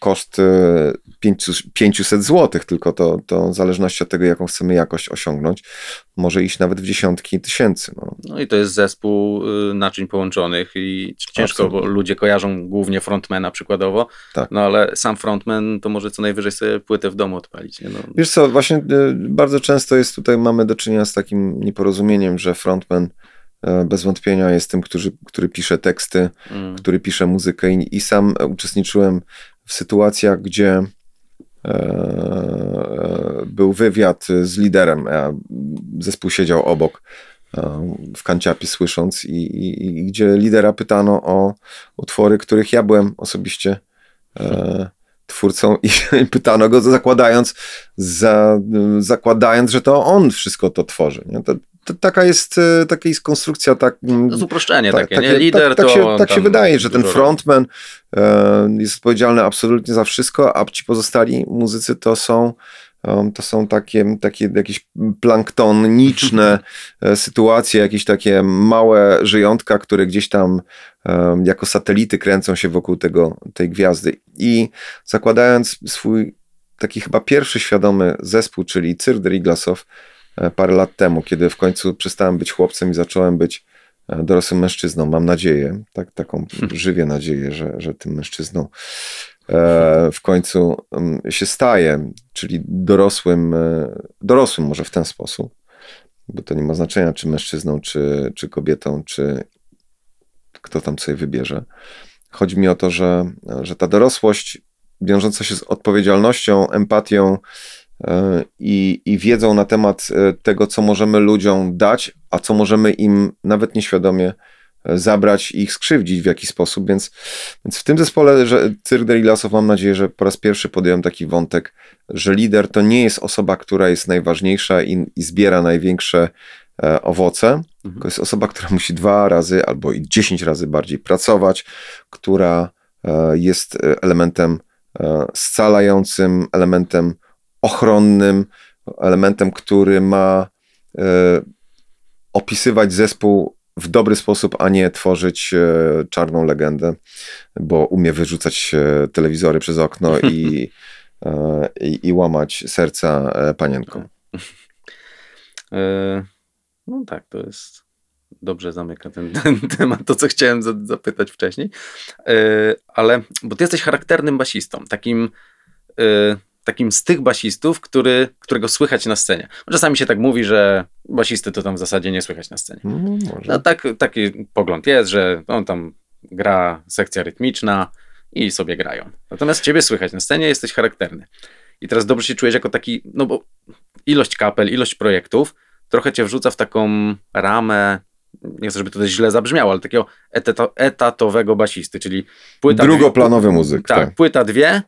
koszt e, 500 500 zł, tylko to, to w zależności od tego, jaką chcemy jakość osiągnąć, może iść nawet w dziesiątki tysięcy. No. No i to jest zespół y, naczyń połączonych i ciężko, bo Absolutnie. ludzie kojarzą głównie frontmana przykładowo, Tak. no ale sam frontman to może co najwyżej sobie płytę w domu odpalić. Nie? No, Wiesz co, właśnie y, bardzo często jest tutaj, mamy do czynienia z takim nieporozumieniem, że frontman e, bez wątpienia jest tym, który, który pisze teksty, mm, który pisze muzykę i, i sam uczestniczyłem w sytuacjach, gdzie e, był wywiad z liderem, zespół siedział obok e, w kanciapie słysząc i, i, i gdzie lidera pytano o utwory, których ja byłem osobiście e, twórcą i, pytano go zakładając, za, zakładając, że to on wszystko to tworzy. Nie? To taka, jest, e, taka jest konstrukcja. Tak, to jest uproszczenie tak, takie, nie? Lider tak, tak się, tak się wydaje, że ten frontman e, jest odpowiedzialny absolutnie za wszystko, a ci pozostali muzycy to są um, to są takie, takie jakieś planktoniczne e, sytuacje, jakieś takie małe żyjątka, które gdzieś tam um, jako satelity kręcą się wokół tego, tej gwiazdy. I zakładając swój taki chyba pierwszy świadomy zespół, czyli Cyrk Riglasow, parę lat temu, kiedy w końcu przestałem być chłopcem i zacząłem być e, dorosłym mężczyzną. Mam nadzieję, tak, taką żywię nadzieję, że, że tym mężczyzną e, w końcu mm, się staję, czyli dorosłym, dorosłym może w ten sposób, bo to nie ma znaczenia, czy mężczyzną, czy, czy kobietą, czy kto tam sobie wybierze. Chodzi mi o to, że, że ta dorosłość wiążąca się z odpowiedzialnością, empatią, E, i, i wiedzą na temat e, tego, co możemy ludziom dać, a co możemy im nawet nieświadomie e, zabrać i ich skrzywdzić w jakiś sposób. Więc, więc w tym zespole że Cyrk Derilasów mam nadzieję, że po raz pierwszy podjąłem taki wątek, że lider to nie jest osoba, która jest najważniejsza i, i zbiera największe e, owoce, mhm. to jest osoba, która musi dwa razy albo i dziesięć razy bardziej pracować, która e, jest elementem e, scalającym, elementem ochronnym, elementem, który ma e, opisywać zespół w dobry sposób, a nie tworzyć e, czarną legendę, bo umie wyrzucać e, telewizory przez okno i, i, łamać serca panienkom. No tak, to jest dobrze zamyka ten, ten, temat, to co chciałem zapytać wcześniej. Ale, bo ty jesteś charakternym basistą, takim takim z tych basistów, który, którego słychać na scenie. Czasami się tak mówi, że basisty to tam w zasadzie nie słychać na scenie. No, no tak, taki pogląd jest, że on tam gra sekcja rytmiczna i sobie grają. Natomiast ciebie słychać na scenie, jesteś charakterny. I teraz dobrze się czujesz jako taki, no bo ilość kapel, ilość projektów trochę cię wrzuca w taką ramę, nie chcę, żeby to źle zabrzmiało, ale takiego etatowego basisty, czyli płyta... Drugoplanowy dwie, muzyk. Tak, tak, płyta dwie,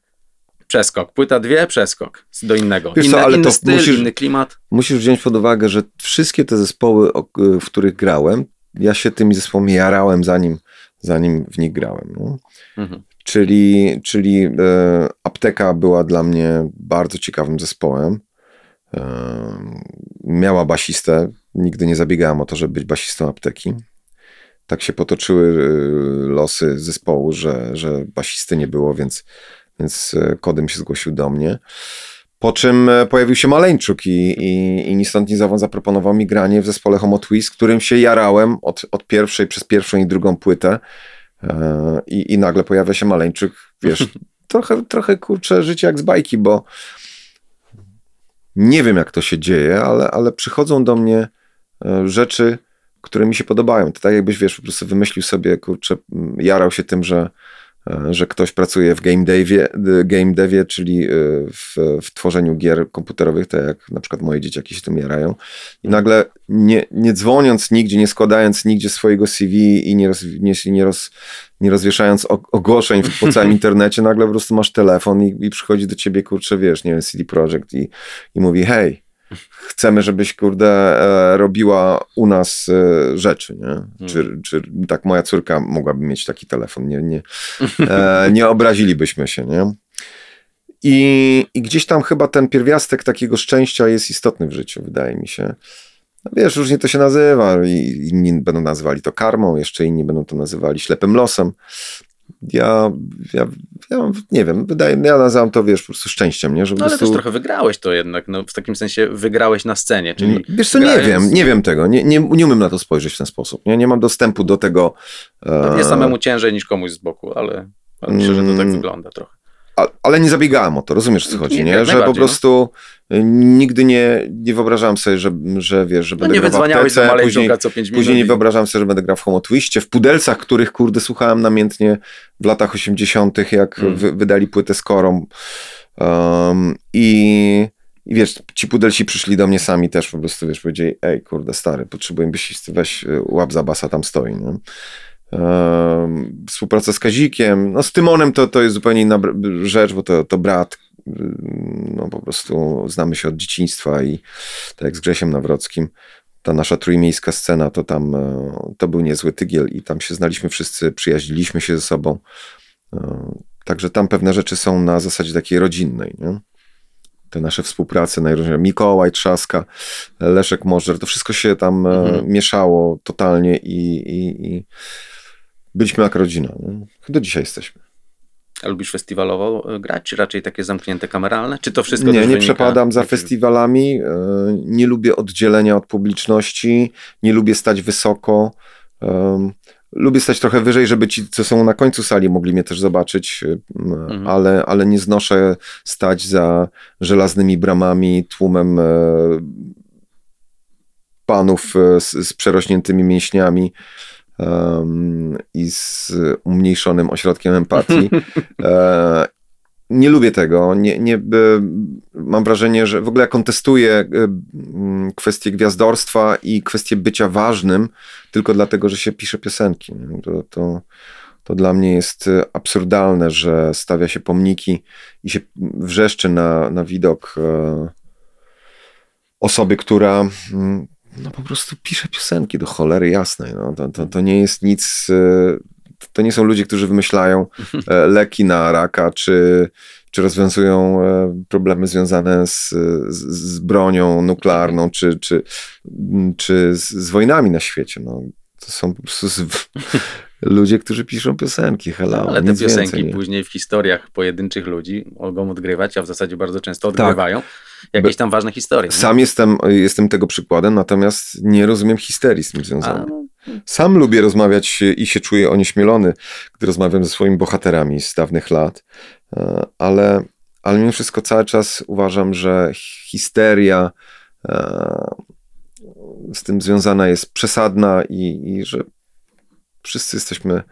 przeskok. Płyta dwie, przeskok do innego. Wiesz co, ale inny to styl, musisz, inny klimat. Musisz wziąć pod uwagę, że wszystkie te zespoły, w których grałem, ja się tymi zespołami jarałem zanim, zanim w nich grałem. No. Mhm. Czyli, czyli e, apteka była dla mnie bardzo ciekawym zespołem. E, miała basistę. Nigdy nie zabiegałem o to, żeby być basistą apteki. Tak się potoczyły e, losy zespołu, że, że basisty nie było, więc więc e, kodem się zgłosił do mnie. Po czym e, pojawił się Maleńczuk i, i, i ni stąd ni zowąd zaproponował mi granie w zespole Homo Twist, którym się jarałem od, od pierwszej, przez pierwszą i drugą płytę. E, I, I nagle pojawia się Maleńczuk, wiesz, trochę, trochę kurczę życie jak z bajki, bo nie wiem jak to się dzieje, ale, ale przychodzą do mnie rzeczy, które mi się podobają. To tak jakbyś, wiesz, po prostu wymyślił sobie, kurczę, jarał się tym, że że ktoś pracuje w game devie, game devie czyli e, w, w, tworzeniu gier komputerowych, tak jak na przykład moje dzieciaki się tym jarają. I nagle nie, nie dzwoniąc nigdzie, nie składając nigdzie swojego CV i nie, roz, nie, nie, roz, nie rozwieszając ogłoszeń po całym internecie, nagle po prostu masz telefon i, i przychodzi do ciebie, kurczę, wiesz, nie wiem, CD Projekt i, i mówi, hej, chcemy, żebyś, kurde, e, robiła u nas e, rzeczy, nie? Hmm. Czy, czy tak moja córka mogłaby mieć taki telefon, nie, nie, e, nie obrazilibyśmy się, nie? I, I gdzieś tam chyba ten pierwiastek takiego szczęścia jest istotny w życiu, wydaje mi się. No wiesz, różnie to się nazywa. Inni będą nazywali to karmą, jeszcze inni będą to nazywali ślepym losem ja, ja, ja nie wiem, wydaje, ja nazywam to, wiesz, po prostu szczęściem, nie? Że no ale prostu... też trochę wygrałeś to jednak, no w takim sensie wygrałeś na scenie, czyli... Wiesz co, nie wiem, nie wiem tego, nie, nie, nie umiem na to spojrzeć w ten sposób, nie, nie mam dostępu do tego... Pewnie e... samemu ciężej niż komuś z boku, ale, ale myślę, że to tak mm. wygląda trochę. Ale nie zabiegałem o to, rozumiesz o co chodzi, Nie, nie? Że po no. prostu y, nigdy nie, nie wyobrażałem sobie, że, że wiesz, że No będę nie grał w aptece, maleńkiego później, co 5 minut. później nie i- wyobrażałem sobie, że będę grał w Homo Twistie, w pudelcach, których kurde słuchałem namiętnie w latach 80., jak Mm. wy, wydali płytę z Korą. Um, i, I wiesz, ci pudelsi przyszli do mnie sami też po prostu, wiesz, powiedzieli, ej kurde stary, potrzebuję byś weź y, łap za basa, tam stoi, nie? Współpraca z Kazikiem, no z Tymonem to, to jest zupełnie inna rzecz, bo to, to brat, y, no po prostu znamy się od dzieciństwa i tak jak z Grzesiem Nawrockim, ta nasza trójmiejska scena, to tam e, to był niezły tygiel i tam się znaliśmy wszyscy, przyjaźniliśmy się ze sobą. E, Także tam pewne rzeczy są na zasadzie takiej rodzinnej, nie? Te nasze współprace najróżniejsze. Mikołaj, Trzaska, Leszek Możdżer, to wszystko się tam e, Mhm. mieszało totalnie i, i, i byliśmy jak rodzina. Nie? Do dzisiaj jesteśmy. A lubisz festiwalowo y, grać, czy raczej takie zamknięte kameralne? Czy to wszystko Nie, nie przepadam za festiwalami. e, Nie lubię oddzielenia od publiczności. Nie lubię stać wysoko. Lubię stać trochę wyżej, żeby ci, co są na końcu sali, mogli mnie też zobaczyć, em, Mhm. ale, ale nie znoszę stać za żelaznymi bramami, tłumem e, panów e, z, z przerośniętymi mięśniami em, i z umniejszonym ośrodkiem empatii. E, nie lubię tego. Nie, nie, e, mam wrażenie, że w ogóle kontestuję e, kwestię gwiazdorstwa i kwestię bycia ważnym tylko dlatego, że się pisze piosenki. To, to, to dla mnie jest e, absurdalne, że stawia się pomniki i się wrzeszczy na, na widok osoby, która no po prostu pisze piosenki do cholery jasnej. No. To, to, to nie jest nic... e, To nie są ludzie, którzy wymyślają e, leki na raka, czy, czy rozwiązują e, problemy związane z, z, z bronią nuklearną, czy, czy, czy z, z wojnami na świecie. No, to są po prostu ludzie, którzy piszą piosenki. Hello, No, ale te piosenki więcej, później w historiach pojedynczych ludzi mogą odgrywać, a w zasadzie bardzo często Tak. Jakieś tam ważne historie. nie? Sam jestem, jestem tego przykładem, natomiast nie rozumiem histerii z tym związanej. no, Sam lubię rozmawiać i się czuję onieśmielony, gdy rozmawiam ze swoimi bohaterami z dawnych lat, e, ale, ale mimo wszystko cały czas uważam, że histeria e, z tym związana jest przesadna i, i że wszyscy jesteśmy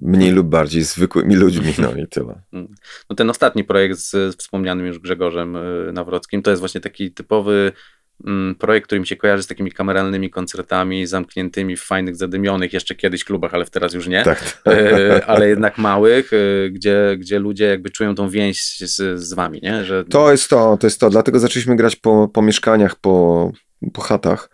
mniej lub bardziej zwykłymi ludźmi, no i tyle. no ten ostatni projekt z, wspomnianym już Grzegorzem y, Nawrockim to jest właśnie taki typowy mm, projekt, który mi się kojarzy z takimi kameralnymi koncertami zamkniętymi w fajnych, zadymionych jeszcze kiedyś klubach, ale teraz już nie. Tak. E, ale jednak małych, e, gdzie, gdzie ludzie jakby czują tą więź z, z wami, nie? Że To jest to, to jest to. Dlatego zaczęliśmy grać po, po mieszkaniach, po, po chatach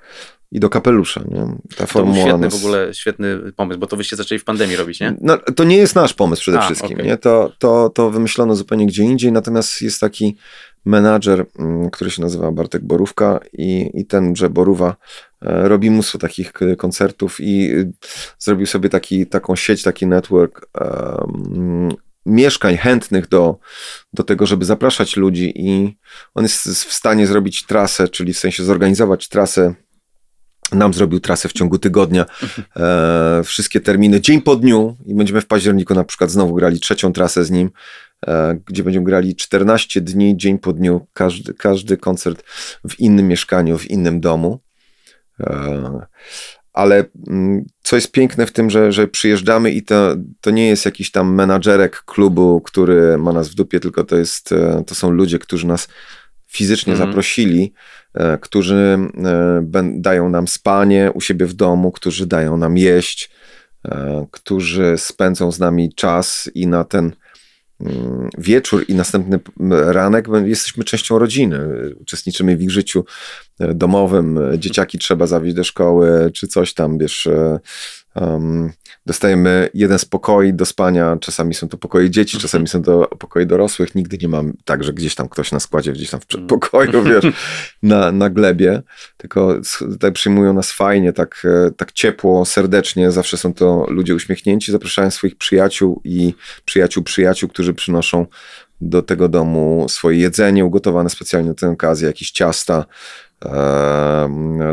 i do kapelusza. Nie? Ta to świetny nas... w ogóle, świetny pomysł, bo to wyście zaczęli w pandemii robić, nie? No, to nie jest nasz pomysł przede A, wszystkim. okej. Nie? To, to, to wymyślono zupełnie gdzie indziej, natomiast jest taki menadżer, mm, który się nazywa Bartek Borówka i, i tenże Borówa e, robi mnóstwo takich koncertów i y, zrobił sobie taki, taką sieć, taki network em, mieszkań chętnych do, do tego, żeby zapraszać ludzi i on jest w stanie zrobić trasę, czyli w sensie zorganizować trasę nam zrobił trasę w ciągu tygodnia, e, wszystkie terminy dzień po dniu i będziemy w październiku na przykład znowu grali trzecią trasę z nim, e, gdzie będziemy grali 14 dni, dzień po dniu, każdy, każdy koncert w innym mieszkaniu, w innym domu. E, ale mm, co jest piękne w tym, że, że przyjeżdżamy i to, to nie jest jakiś tam menadżerek klubu, który ma nas w dupie, tylko to, jest, e, to są ludzie, którzy nas fizycznie Mhm. zaprosili, e, którzy e, dają nam spanie u siebie w domu, którzy dają nam jeść, e, którzy spędzą z nami czas i na ten mm, wieczór i następny ranek jesteśmy częścią rodziny. Uczestniczymy w ich życiu e, domowym. E, Dzieciaki trzeba zawieźć do szkoły, czy coś tam, wiesz. Em, dostajemy jeden z pokoi do spania. Czasami są to pokoje dzieci, czasami są to pokoje dorosłych. Nigdy nie mam tak, że gdzieś tam ktoś na składzie, gdzieś tam w przedpokoju, wiesz, na, na glebie. Tylko tutaj przyjmują nas fajnie, tak, e, tak ciepło, serdecznie. Zawsze są to ludzie uśmiechnięci, zapraszają swoich przyjaciół i przyjaciół przyjaciół, którzy przynoszą do tego domu swoje jedzenie ugotowane specjalnie na tę okazję, jakieś ciasta.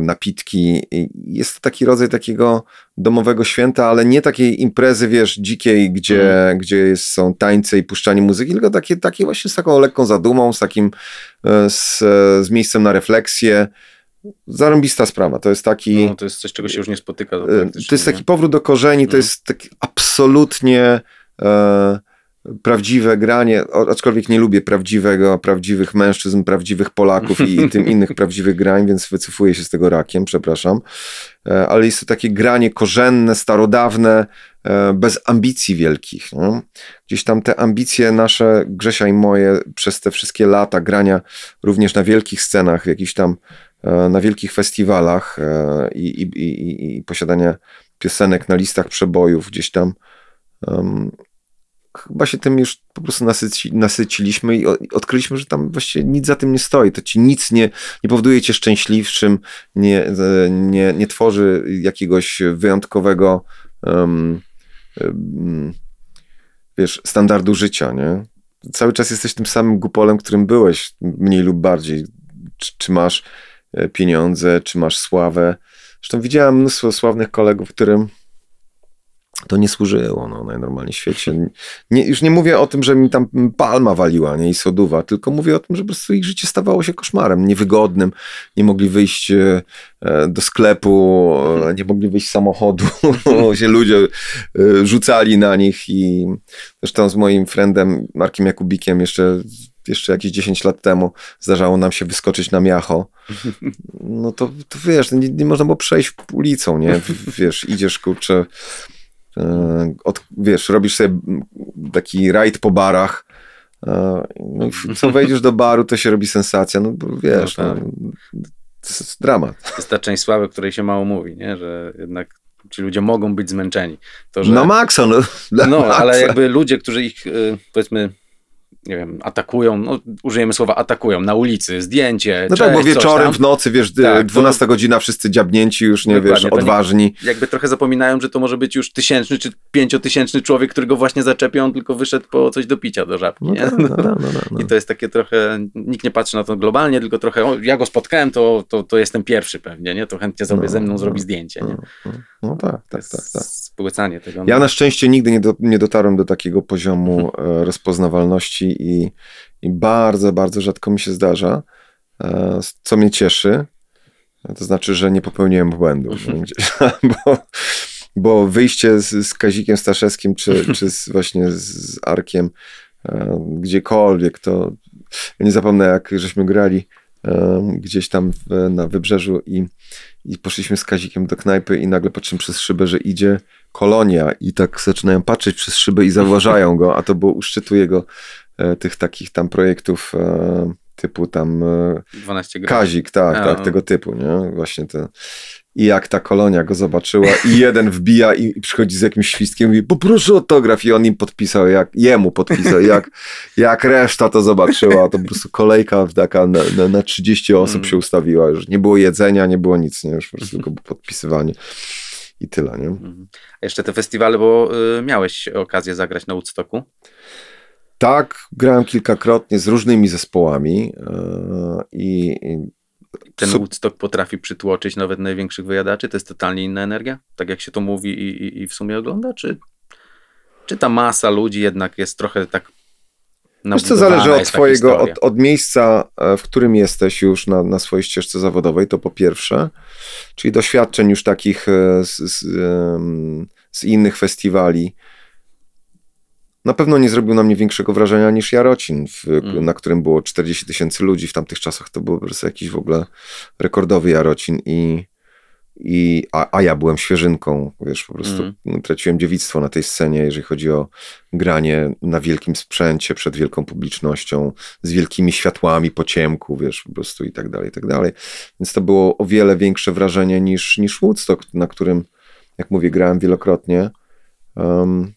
Napitki. Jest to taki rodzaj takiego domowego święta, ale nie takiej imprezy, wiesz, dzikiej, gdzie, mm. gdzie są tańce i puszczanie muzyki, tylko takie, takie właśnie z taką lekką zadumą, z takim, e, z, z miejscem na refleksję. Zarąbista sprawa. To jest taki. No, to jest coś, czego się już nie spotyka. To, e, to jest taki powrót do korzeni, to mm. jest taki absolutnie. E, prawdziwe granie, aczkolwiek nie lubię prawdziwego, prawdziwych mężczyzn, prawdziwych Polaków i, tym innych prawdziwych grań, więc wycofuję się z tego rakiem, przepraszam. E, ale jest to takie granie korzenne, starodawne, e, bez ambicji wielkich. No. Gdzieś tam te ambicje nasze, Grzesia i moje, przez te wszystkie lata grania również na wielkich scenach, jakichś tam e, na wielkich festiwalach i, i, i, i posiadania piosenek na listach przebojów gdzieś tam um, chyba się tym już po prostu nasyci, nasyciliśmy i odkryliśmy, że tam właściwie nic za tym nie stoi. To ci nic nie, nie powoduje cię szczęśliwszym, nie, nie, nie tworzy jakiegoś wyjątkowego um, um, wiesz, standardu życia, nie? Cały czas jesteś tym samym gupolem, którym byłeś, mniej lub bardziej. Czy, czy masz e, pieniądze, czy masz sławę. Zresztą widziałem mnóstwo sławnych kolegów, którym to nie służyło no, najnormalniej w świecie. Nie, już nie mówię o tym, że mi tam palma waliła nie, i soduwa, tylko mówię o tym, że po prostu ich życie stawało się koszmarem, niewygodnym. Nie mogli wyjść e, do sklepu, e, nie mogli wyjść z samochodu, się ludzie e, rzucali na nich i zresztą z moim friendem Markiem Jakubikiem jeszcze jeszcze jakieś 10 lat temu zdarzało nam się wyskoczyć na miacho, no to, to wiesz, nie, nie można było przejść ulicą, nie? Wiesz, idziesz, kurczę, od, wiesz, robisz sobie taki rajd po barach, e, no, co wejdziesz do baru, to się robi sensacja, no bo wiesz, no, tak. no, to jest dramat. To jest ta część sławy, o której się mało mówi, nie? że jednak ci ludzie mogą być zmęczeni. To, że, na maksa, no. No, maksa. ale jakby ludzie, którzy ich, y, powiedzmy, nie wiem, atakują, no, użyjemy słowa atakują, na ulicy, zdjęcie. No cześć, tak, bo wieczorem, w nocy, wiesz, tak, 12 to... godzina, wszyscy dziabnięci już, nie wiesz, odważni. jakby trochę zapominają, że to może być już tysięczny czy pięciotysięczny człowiek, którego właśnie zaczepią, tylko wyszedł po coś do picia do żabki. No, tak, no, no, no, no, I to jest takie trochę, nikt nie patrzy na to globalnie, tylko trochę, o, ja go spotkałem, to, to, to jestem pierwszy pewnie, nie? To chętnie sobie ze mną zrobi zdjęcie, nie? No, tak, tak, tak, tak. Spłycanie tego. Ja na szczęście nigdy nie, do, nie dotarłem do takiego poziomu e, rozpoznawalności i, i bardzo, bardzo rzadko mi się zdarza, e, co mnie cieszy. To znaczy, że nie popełniłem błędu. bo, bo wyjście z, z Kazikiem Staszewskim, czy, czy z, właśnie z Arkiem, e, gdziekolwiek, to nie zapomnę, jak żeśmy grali gdzieś tam w, na wybrzeżu i, i poszliśmy z Kazikiem do knajpy i nagle patrzymy przez szybę, że idzie kolonia i tak zaczynają patrzeć przez szybę i zauważają go, a to było u szczytu jego E, tych takich tam projektów e, typu tam 12 e, Kazik, tak, a, tak, tego typu, nie? Właśnie te. I jak ta kolonia go zobaczyła i jeden wbija i, i przychodzi z jakimś świstkiem i mówi, poproszę autograf i on im podpisał, jak, jemu podpisał, jak, jak reszta to zobaczyła, to po prostu kolejka taka na, na, na 30 osób mm. się ustawiła, już nie było jedzenia, nie było nic, nie? Już po prostu tylko podpisywanie i tyle, nie? Mhm. A jeszcze te festiwale, bo y, miałeś okazję zagrać na Woodstocku. Tak, grałem kilkakrotnie z różnymi zespołami e, i ten Woodstock potrafi przytłoczyć nawet największych wyjadaczy? To jest totalnie inna energia? Tak jak się to mówi i, i, i w sumie ogląda? Czy, czy ta masa ludzi jednak jest trochę tak Wiesz co, zależy od twojego, od, od, miejsca, e, w którym jesteś już na, na swojej ścieżce zawodowej, to po pierwsze, czyli doświadczeń już takich e, z, z, z innych festiwali, na pewno nie zrobił na mnie większego wrażenia niż Jarocin, w, mm. na którym było 40 tysięcy ludzi. W tamtych czasach to był po prostu jakiś w ogóle rekordowy Jarocin i, i a, a ja byłem świeżynką, wiesz, po prostu mm. traciłem dziewictwo na tej scenie, jeżeli chodzi o granie na wielkim sprzęcie, przed wielką publicznością, z wielkimi światłami po ciemku, wiesz, po prostu i tak dalej, i tak dalej. Więc to było o wiele większe wrażenie niż, niż Woodstock, na którym, jak mówię, grałem wielokrotnie. Um,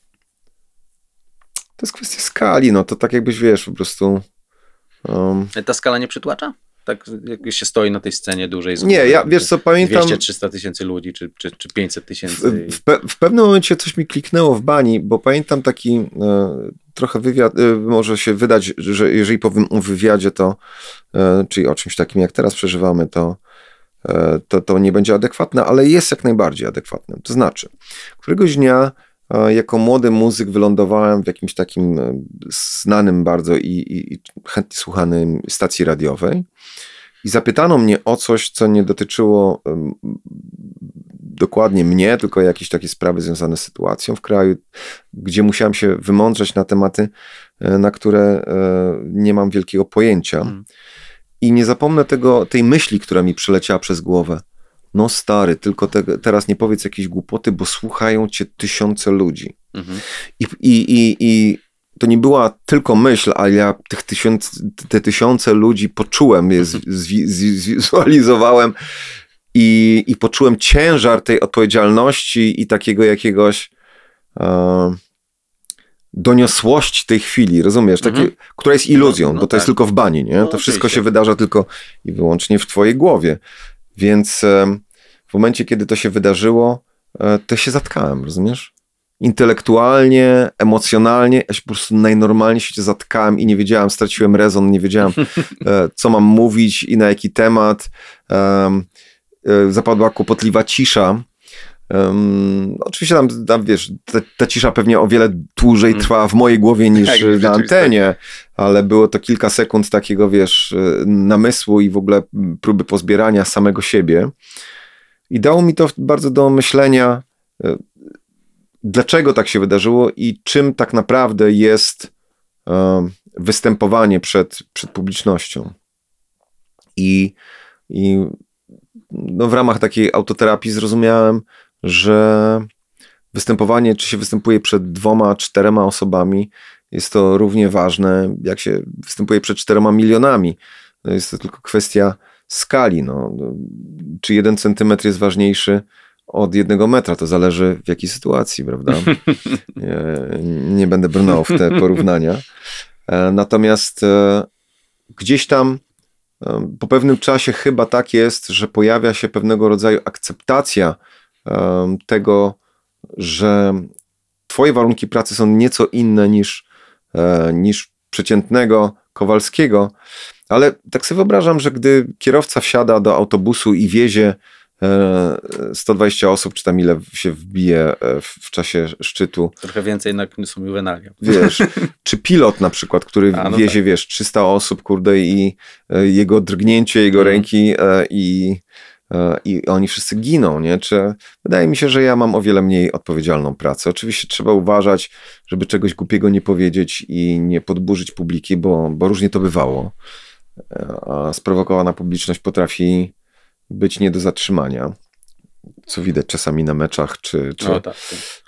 to jest kwestia skali, no to tak jakbyś wiesz, po prostu. Um, Ta skala nie przytłacza? Tak jak się stoi na tej scenie dłużej. z Nie, ja wiesz co, pamiętam... 200-300 tysięcy ludzi, czy, czy, czy 500 W, tysięcy. w, pe- w pewnym momencie coś mi kliknęło w bani, bo pamiętam taki e, trochę wywiad, e, może się wydać, że jeżeli powiem o wywiadzie, to e, czyli o czymś takim jak teraz przeżywamy, to, to, to nie będzie adekwatne, ale jest jak najbardziej adekwatne. To znaczy, któregoś dnia jako młody muzyk wylądowałem w jakimś takim e, znanym bardzo i, i, i chętnie słuchanym stacji radiowej i zapytano mnie o coś, co nie dotyczyło em, dokładnie mnie, tylko jakieś takie sprawy związane z sytuacją w kraju, gdzie musiałem się wymądrzeć na tematy, e, na które e, nie mam wielkiego pojęcia. Mm. I nie zapomnę tego, tej myśli, która mi przeleciała przez głowę. No stary, tylko te, teraz nie powiedz jakieś głupoty, bo słuchają cię tysiące ludzi. Mhm. I, i, i, i to nie była tylko myśl, ale ja tych tysiąc, te tysiące ludzi poczułem, je zwizualizowałem i, i poczułem ciężar tej odpowiedzialności i takiego jakiegoś e, doniosłości tej chwili, rozumiesz? Takie, Mhm. Która jest iluzją, No, no bo to jest tak. tylko w bani, nie? No, to wszystko się wydarza tylko i wyłącznie w twojej głowie. Więc momencie, kiedy to się wydarzyło, e, to się zatkałem, rozumiesz? Intelektualnie, emocjonalnie, ja się po prostu najnormalniej się zatkałem i nie wiedziałem, straciłem rezon, nie wiedziałem, e, co mam mówić i na jaki temat. Em, e, Zapadła kłopotliwa cisza. Em, oczywiście tam, tam wiesz, ta, ta cisza pewnie o wiele dłużej Mm. trwała w mojej głowie niż Jak w na antenie, ale było to kilka sekund takiego, wiesz, namysłu i w ogóle próby pozbierania samego siebie. I dało mi to bardzo do myślenia, e, dlaczego tak się wydarzyło i czym tak naprawdę jest e, występowanie przed, przed publicznością. I, i no w ramach takiej autoterapii zrozumiałem, że występowanie, czy się występuje przed dwoma, czterema osobami, jest to równie ważne, jak się występuje przed czterema milionami. To jest to tylko kwestia skali. No. Czy jeden centymetr jest ważniejszy od jednego metra? To zależy w jakiej sytuacji, prawda? Nie, nie będę brnął w te porównania. E, Natomiast e, gdzieś tam e, po pewnym czasie chyba tak jest, że pojawia się pewnego rodzaju akceptacja tego, że twoje warunki pracy są nieco inne niż, niż przeciętnego Kowalskiego, ale tak sobie wyobrażam, że gdy kierowca wsiada do autobusu i wiezie e, 120 osób, czy tam ile się wbije e, w, czasie szczytu, Trochę więcej jednak są juwenalia. wiesz, czy pilot na przykład, który A, no wiezie, wiesz, 300 osób, kurde, i e, jego drgnięcie, jego Mhm. ręki e, i, e, i oni wszyscy giną, nie? Czy wydaje mi się, że ja mam o wiele mniej odpowiedzialną pracę. Oczywiście trzeba uważać, żeby czegoś głupiego nie powiedzieć i nie podburzyć publiki, bo, bo różnie to bywało. E, A sprowokowana publiczność potrafi być nie do zatrzymania. Co widać czasami na meczach, czy, czy, No tak.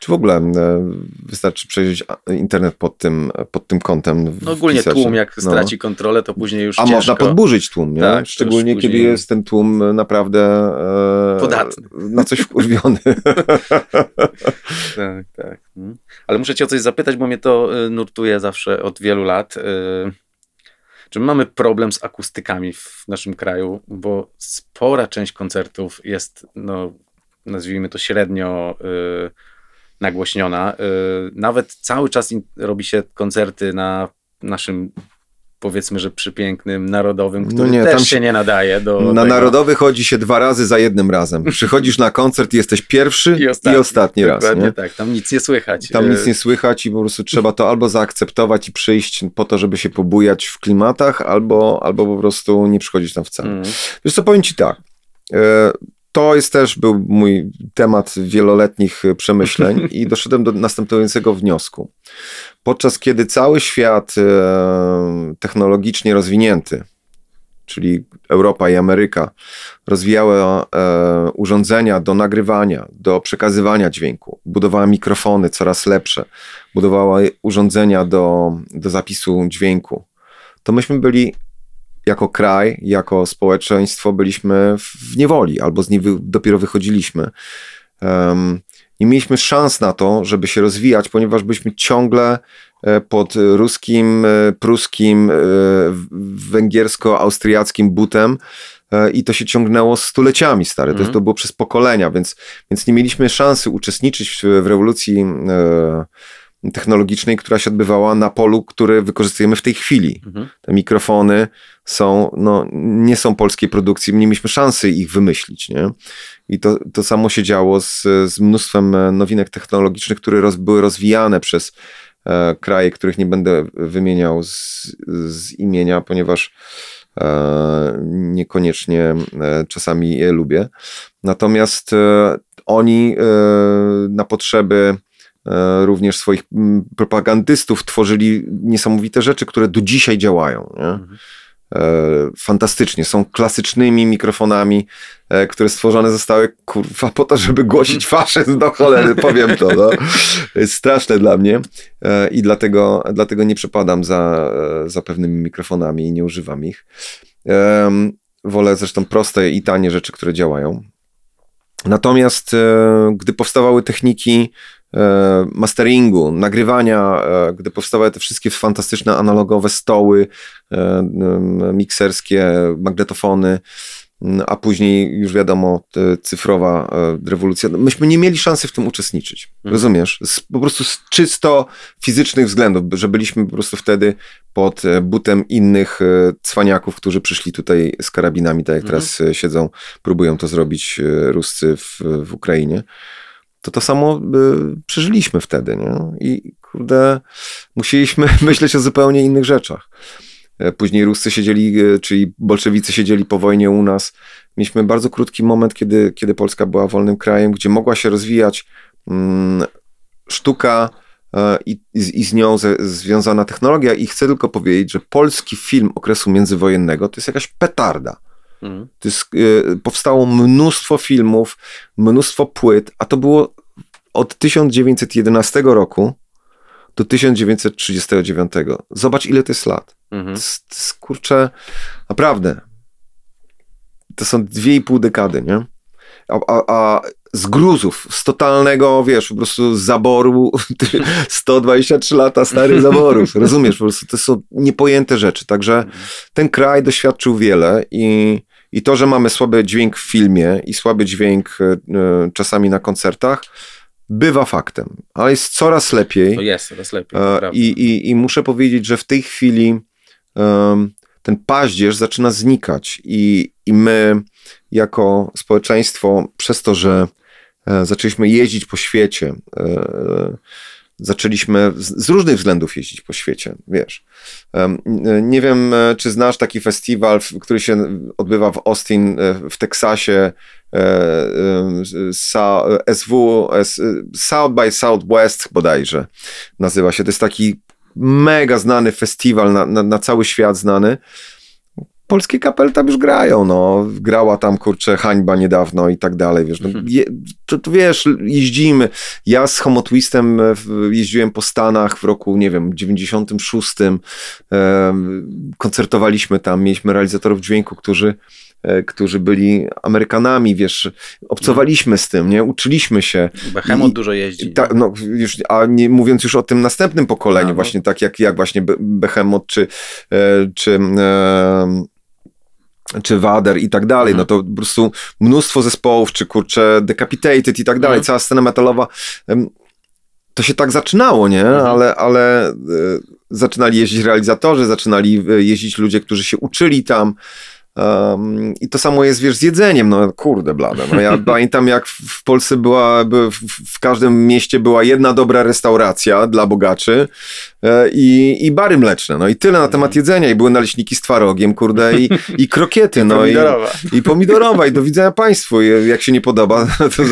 czy w ogóle e, wystarczy przejrzeć internet pod tym, pod tym kątem? No ogólnie wpisać, tłum jak no. straci kontrolę, to później już A ciężko. można podburzyć tłum, nie? Tak, Szczególnie już kiedy później- jest ten tłum naprawdę e, Podatny. na coś wkurwiony. Tak, tak. Mm. Ale muszę cię o coś zapytać, bo mnie to y, nurtuje zawsze od wielu lat. Czy my mamy problem z akustykami w naszym kraju? Bo spora część koncertów jest, no, nazwijmy to średnio y, nagłośniona. Y, Nawet cały czas robi się koncerty na naszym powiedzmy, że przypięknym, narodowym, No który nie, też tam się nie nadaje do Na tego. narodowy chodzi się dwa razy za jednym razem. Przychodzisz na koncert i jesteś pierwszy i ostatni, raz. Dokładnie Nie? tak, tam nic nie słychać. Tam Y, nic nie słychać i po prostu trzeba to albo zaakceptować i przyjść po to, żeby się pobujać w klimatach, albo, albo po prostu nie przychodzić tam wcale. mm. Wiesz co, powiem ci tak. To jest też był mój temat wieloletnich e, przemyśleń i doszedłem do następującego wniosku. Podczas kiedy cały świat e, technologicznie rozwinięty, czyli Europa i Ameryka, rozwijały e, urządzenia do nagrywania, do przekazywania dźwięku, budowała mikrofony coraz lepsze, budowała urządzenia do, do zapisu dźwięku, to myśmy byli jako kraj, jako społeczeństwo byliśmy w niewoli albo z niej wy, dopiero wychodziliśmy. Um, nie mieliśmy szans na to, żeby się rozwijać, ponieważ byliśmy ciągle e, pod ruskim, e, pruskim, e, węgiersko-austriackim butem i to się ciągnęło stuleciami, stary. To, to było przez pokolenia, więc, więc nie mieliśmy szansy uczestniczyć w, w rewolucji technologicznej, która się odbywała na polu, który wykorzystujemy w tej chwili. Mhm. Te mikrofony są, no, nie są polskiej produkcji, nie mieliśmy szansy ich wymyślić, nie? I to, to samo się działo z, z mnóstwem e, nowinek technologicznych, które roz, były rozwijane przez e, kraje, których nie będę wymieniał z, z imienia, ponieważ e, niekoniecznie e, czasami je lubię. Natomiast e, oni e, na potrzeby również swoich mm, propagandystów tworzyli niesamowite rzeczy, które do dzisiaj działają. Nie? Mhm. Fantastycznie. Są klasycznymi mikrofonami, e, które stworzone zostały kurwa po to, żeby głosić faszyzm do cholery, powiem to. No. Jest straszne dla mnie i dlatego, dlatego nie przepadam za, za pewnymi mikrofonami i nie używam ich. Wolę zresztą proste i tanie rzeczy, które działają. Natomiast gdy powstawały techniki E, masteringu, nagrywania, e, gdy powstawały te wszystkie fantastyczne analogowe stoły e, mikserskie, magnetofony, a później już wiadomo, cyfrowa rewolucja. No, myśmy nie mieli szansy w tym uczestniczyć. Mhm. Rozumiesz? Z, po prostu z czysto fizycznych względów, że byliśmy po prostu wtedy pod butem innych cwaniaków, którzy przyszli tutaj z karabinami, tak jak mhm. teraz siedzą, próbują to zrobić Ruscy w, w Ukrainie to to samo y, przeżyliśmy wtedy, nie? I kurde, musieliśmy myśleć o zupełnie innych rzeczach. E, później Ruscy siedzieli, e, czyli bolszewicy siedzieli po wojnie u nas. Mieliśmy bardzo krótki moment, kiedy, kiedy Polska była wolnym krajem, gdzie mogła się rozwijać mm, sztuka e, i, i, z nią ze, związana technologia. I chcę tylko powiedzieć, że polski film okresu międzywojennego to jest jakaś petarda. Mhm. To jest, y, powstało mnóstwo filmów, mnóstwo płyt, a to było od 1911 roku do 1939. Zobacz, ile to jest lat. Mhm. To, jest, to jest kurczę, naprawdę. To są dwie i pół dekady, nie? A, a, a z gruzów, z totalnego, wiesz, po prostu zaboru, 123 lata starych zaborów, rozumiesz, po prostu to są niepojęte rzeczy, także mhm. ten kraj doświadczył wiele i, i to, że mamy słaby dźwięk w filmie i słaby dźwięk e, czasami na koncertach, bywa faktem, ale jest coraz lepiej. To jest coraz lepiej. E, I, i, I muszę powiedzieć, że w tej chwili um, ten paździerz zaczyna znikać i, i my jako społeczeństwo przez to, że e, zaczęliśmy jeździć po świecie, e, zaczęliśmy z różnych względów jeździć po świecie, wiesz. Nie wiem, e, czy znasz taki festiwal, który się odbywa w Austin e, w Teksasie, SW, South by Southwest bodajże nazywa się. To jest taki mega znany festiwal, na, na, na cały świat znany polskie kapele tam już grają, no. Grała tam, kurczę, hańba niedawno i tak dalej, wiesz. No, mhm. je, to, to, wiesz, jeździmy. Ja z Homotwistem e, jeździłem po Stanach w roku, nie wiem, 96. E, koncertowaliśmy tam, mieliśmy realizatorów dźwięku, którzy e, którzy byli Amerykanami, wiesz, obcowaliśmy z tym, nie? Uczyliśmy się. Behemoth dużo jeździ. Ta, no, już, a nie mówiąc już o tym następnym pokoleniu, no. właśnie tak jak, jak właśnie Behemoth czy, e, czy e, czy Wader i tak dalej, no to po prostu mnóstwo zespołów, czy kurczę Decapitated i tak dalej, mhm. cała scena metalowa, to się tak zaczynało, nie? Mhm. Ale, ale e, zaczynali jeździć realizatorzy, zaczynali e, jeździć ludzie, którzy się uczyli tam, Um, I to samo jest, wiesz, z jedzeniem. No kurde blade. No, ja pamiętam, jak w Polsce była, w każdym mieście była jedna dobra restauracja dla bogaczy e, i, i bary mleczne. No i tyle na temat jedzenia. I były naleśniki z twarogiem, kurde, i, i krokiety. No, I pomidorowa. I, I pomidorowa. I do widzenia Państwu. Jak się nie podoba, to,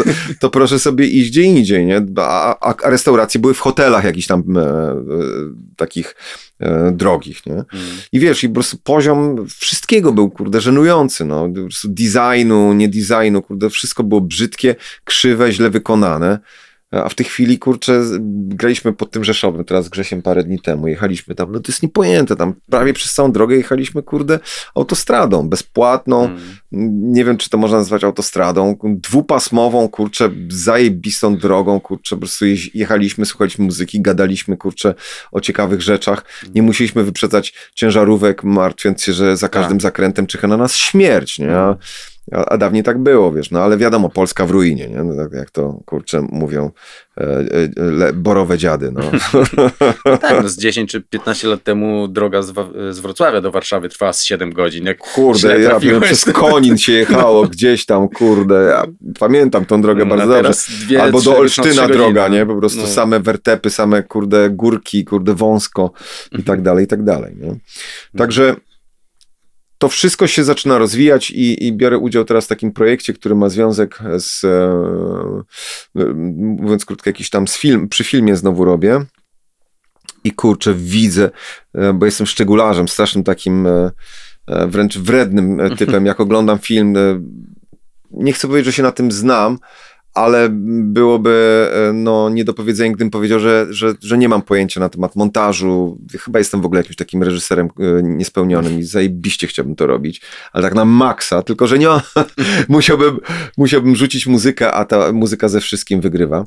to proszę sobie iść gdzie indziej, nie? A, a, a restauracje były w hotelach jakichś tam e, e, takich e, drogich, nie? Mm. I wiesz, i po prostu poziom wszystkiego był, kurde, żenujący, no. Po prostu designu, nie designu, kurde, wszystko było brzydkie, krzywe, źle wykonane. A w tej chwili, kurczę, graliśmy pod tym Rzeszowem, teraz z Grzesiem parę dni temu, jechaliśmy tam, no to jest niepojęte, tam prawie przez całą drogę jechaliśmy, kurde, autostradą, bezpłatną, mm. nie wiem, czy to można nazwać autostradą, dwupasmową, kurczę, zajebistą drogą, kurczę, po prostu jechaliśmy, słuchaliśmy muzyki, gadaliśmy, kurczę, o ciekawych rzeczach, nie musieliśmy wyprzedzać ciężarówek, martwiąc się, że za każdym tak. zakrętem czyha na nas śmierć, nie? A, a, dawniej tak było, wiesz, no ale wiadomo, Polska w ruinie, nie? No, tak jak to, kurczę, mówią e, e, borowe dziady, no. no tak, no z 10 czy 15 lat temu droga z, z Wrocławia do Warszawy trwała z 7 godzin. Jak kurde, ja wiem, przez Konin się jechało gdzieś tam, kurde, ja pamiętam tą drogę no, bardzo dobrze. Dwie, Albo do Olsztyna droga, nie? Po prostu no. same wertepy, same, kurde, górki, kurde, wąsko i tak mhm. dalej, i tak dalej, nie? Także to wszystko się zaczyna rozwijać i, i, biorę udział teraz w takim projekcie, który ma związek z, e, mówiąc krótko, jakiś tam z film, przy filmie znowu robię. I kurczę, widzę, e, bo jestem szczegularzem, strasznym takim e, wręcz wrednym typem. Jak oglądam film, nie chcę powiedzieć, że się na tym znam, ale byłoby e, no, niedopowiedzenie, gdybym powiedział, że, że, że nie mam pojęcia na temat montażu. Chyba jestem w ogóle jakimś takim reżyserem e, niespełnionym i zajebiście chciałbym to robić, ale tak na maksa, tylko że nie, musiałbym, musiałbym rzucić muzykę, a ta muzyka ze wszystkim wygrywa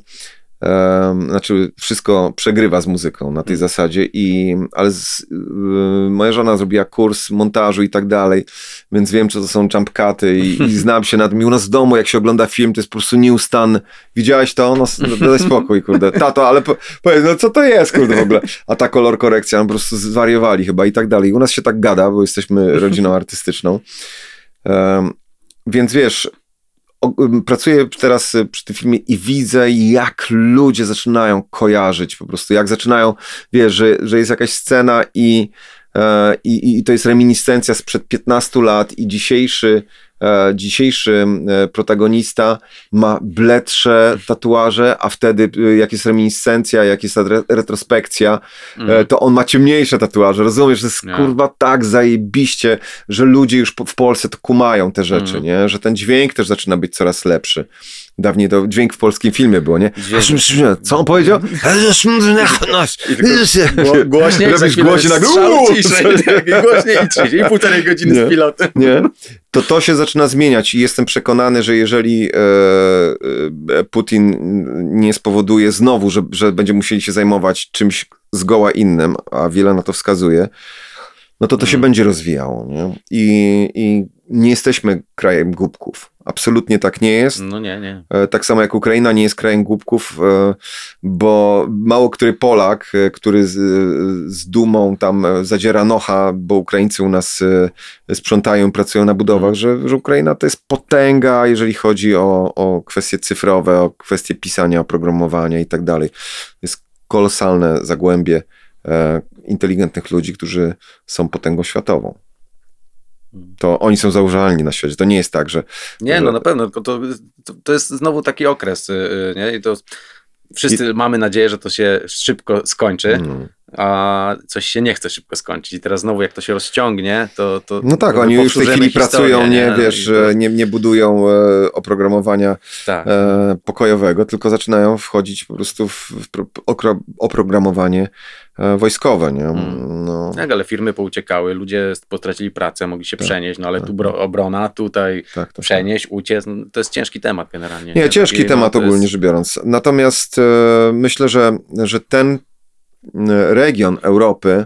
znaczy wszystko przegrywa z muzyką na tej mm. zasadzie i ale z, y, moja żona zrobiła kurs montażu i tak dalej, więc wiem, co to są jump cuty i, i znam się na tym. U nas w domu, jak się ogląda film, to jest po prostu nieustanny. Widziałeś to? No, no daj spokój, kurde. Tato, ale po, powiedz, no co to jest, kurde, w ogóle? A ta kolor korekcja, no po prostu zwariowali chyba i tak dalej. U nas się tak gada, bo jesteśmy rodziną artystyczną. Um, więc wiesz, pracuję teraz y, przy tym filmie i widzę, jak ludzie zaczynają kojarzyć po prostu, jak zaczynają, wiesz, że, że jest jakaś scena i, e, i, i to jest reminiscencja sprzed 15 lat i dzisiejszy dzisiejszy e, protagonista ma bledsze tatuaże, a wtedy e, jak jest reminiscencja, jak jest retrospekcja, mm. to on ma ciemniejsze tatuaże. Rozumiesz, że jest yeah. kurwa tak zajebiście, że ludzie już w Polsce to kumają te rzeczy, mm. nie? Że ten dźwięk też zaczyna być coraz lepszy. Dawniej to dźwięk w polskim filmie było, nie? Dźwięk. Co on powiedział? Głośniej, Robisz głośniej nagle. Ciszej, głośniej i ciszej. I półtorej godziny nie, z pilotem. Nie? To to się zaczyna zmieniać i jestem przekonany, że jeżeli e, e, Putin nie spowoduje znowu, że, że będzie musieli się zajmować czymś zgoła innym, a wiele na to wskazuje, no to to się hmm. będzie rozwijało. Nie? I, I nie jesteśmy krajem głupków. Absolutnie tak nie jest. No nie, nie. E, tak samo jak Ukraina nie jest krajem głupków, e, bo mało który Polak, e, który z, z dumą tam zadziera nocha, bo Ukraińcy u nas sprzątają, pracują na budowach, hmm. że, że Ukraina to jest potęga, jeżeli chodzi o, o kwestie cyfrowe, o kwestie pisania, oprogramowania i tak dalej. Jest kolosalne zagłębie inteligentnych ludzi, którzy są potęgą światową. To oni są zauważalni na świecie. To nie jest tak, że. Nie, że... no na pewno, tylko to, to, to, jest znowu taki okres, y, y, nie? I to wszyscy I... mamy nadzieję, że to się szybko skończy. Mm a coś się nie chce szybko skończyć. I teraz znowu jak to się rozciągnie, to... to no tak, oni już w tej chwili pracują, nie, nie wiesz, to... nie, nie budują e, oprogramowania tak. e, pokojowego, tylko zaczynają wchodzić po prostu w, w oprogramowanie e, wojskowe, nie? Hmm. No. Tak, ale firmy pouciekały, ludzie potracili pracę, mogli się tak, przenieść, no ale tak, tu tak. obrona, tutaj tak, tak, przenieść, uciec, no, to jest ciężki temat generalnie. Nie, nie? ciężki Taki, temat no, ogólnie jest... rzecz biorąc. Natomiast e, myślę, że, że ten region Europy,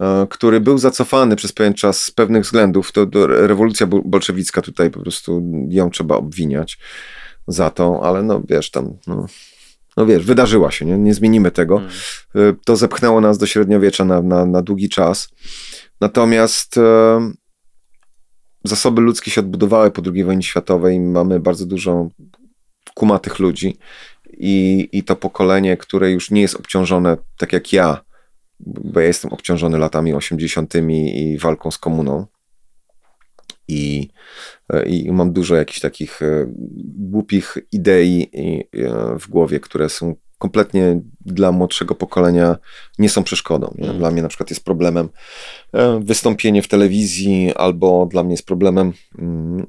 e, który był zacofany przez pewien czas z pewnych względów, to, to rewolucja bolszewicka tutaj po prostu ją trzeba obwiniać za to, ale no wiesz, tam no, no wiesz, wydarzyła się, nie, nie zmienimy tego. Hmm. To zepchnęło nas do średniowiecza na, na, na długi czas. Natomiast e, zasoby ludzkie się odbudowały po II wojnie światowej. Mamy bardzo dużo kumatych ludzi i, i to pokolenie, które już nie jest obciążone tak jak ja, bo ja jestem obciążony latami 80. i walką z komuną. I, i mam dużo jakichś takich e, głupich idei e, w głowie, które są kompletnie dla młodszego pokolenia nie są przeszkodą. Nie? Mm. Dla mnie na przykład jest problemem e, wystąpienie w telewizji, albo dla mnie jest problemem mm,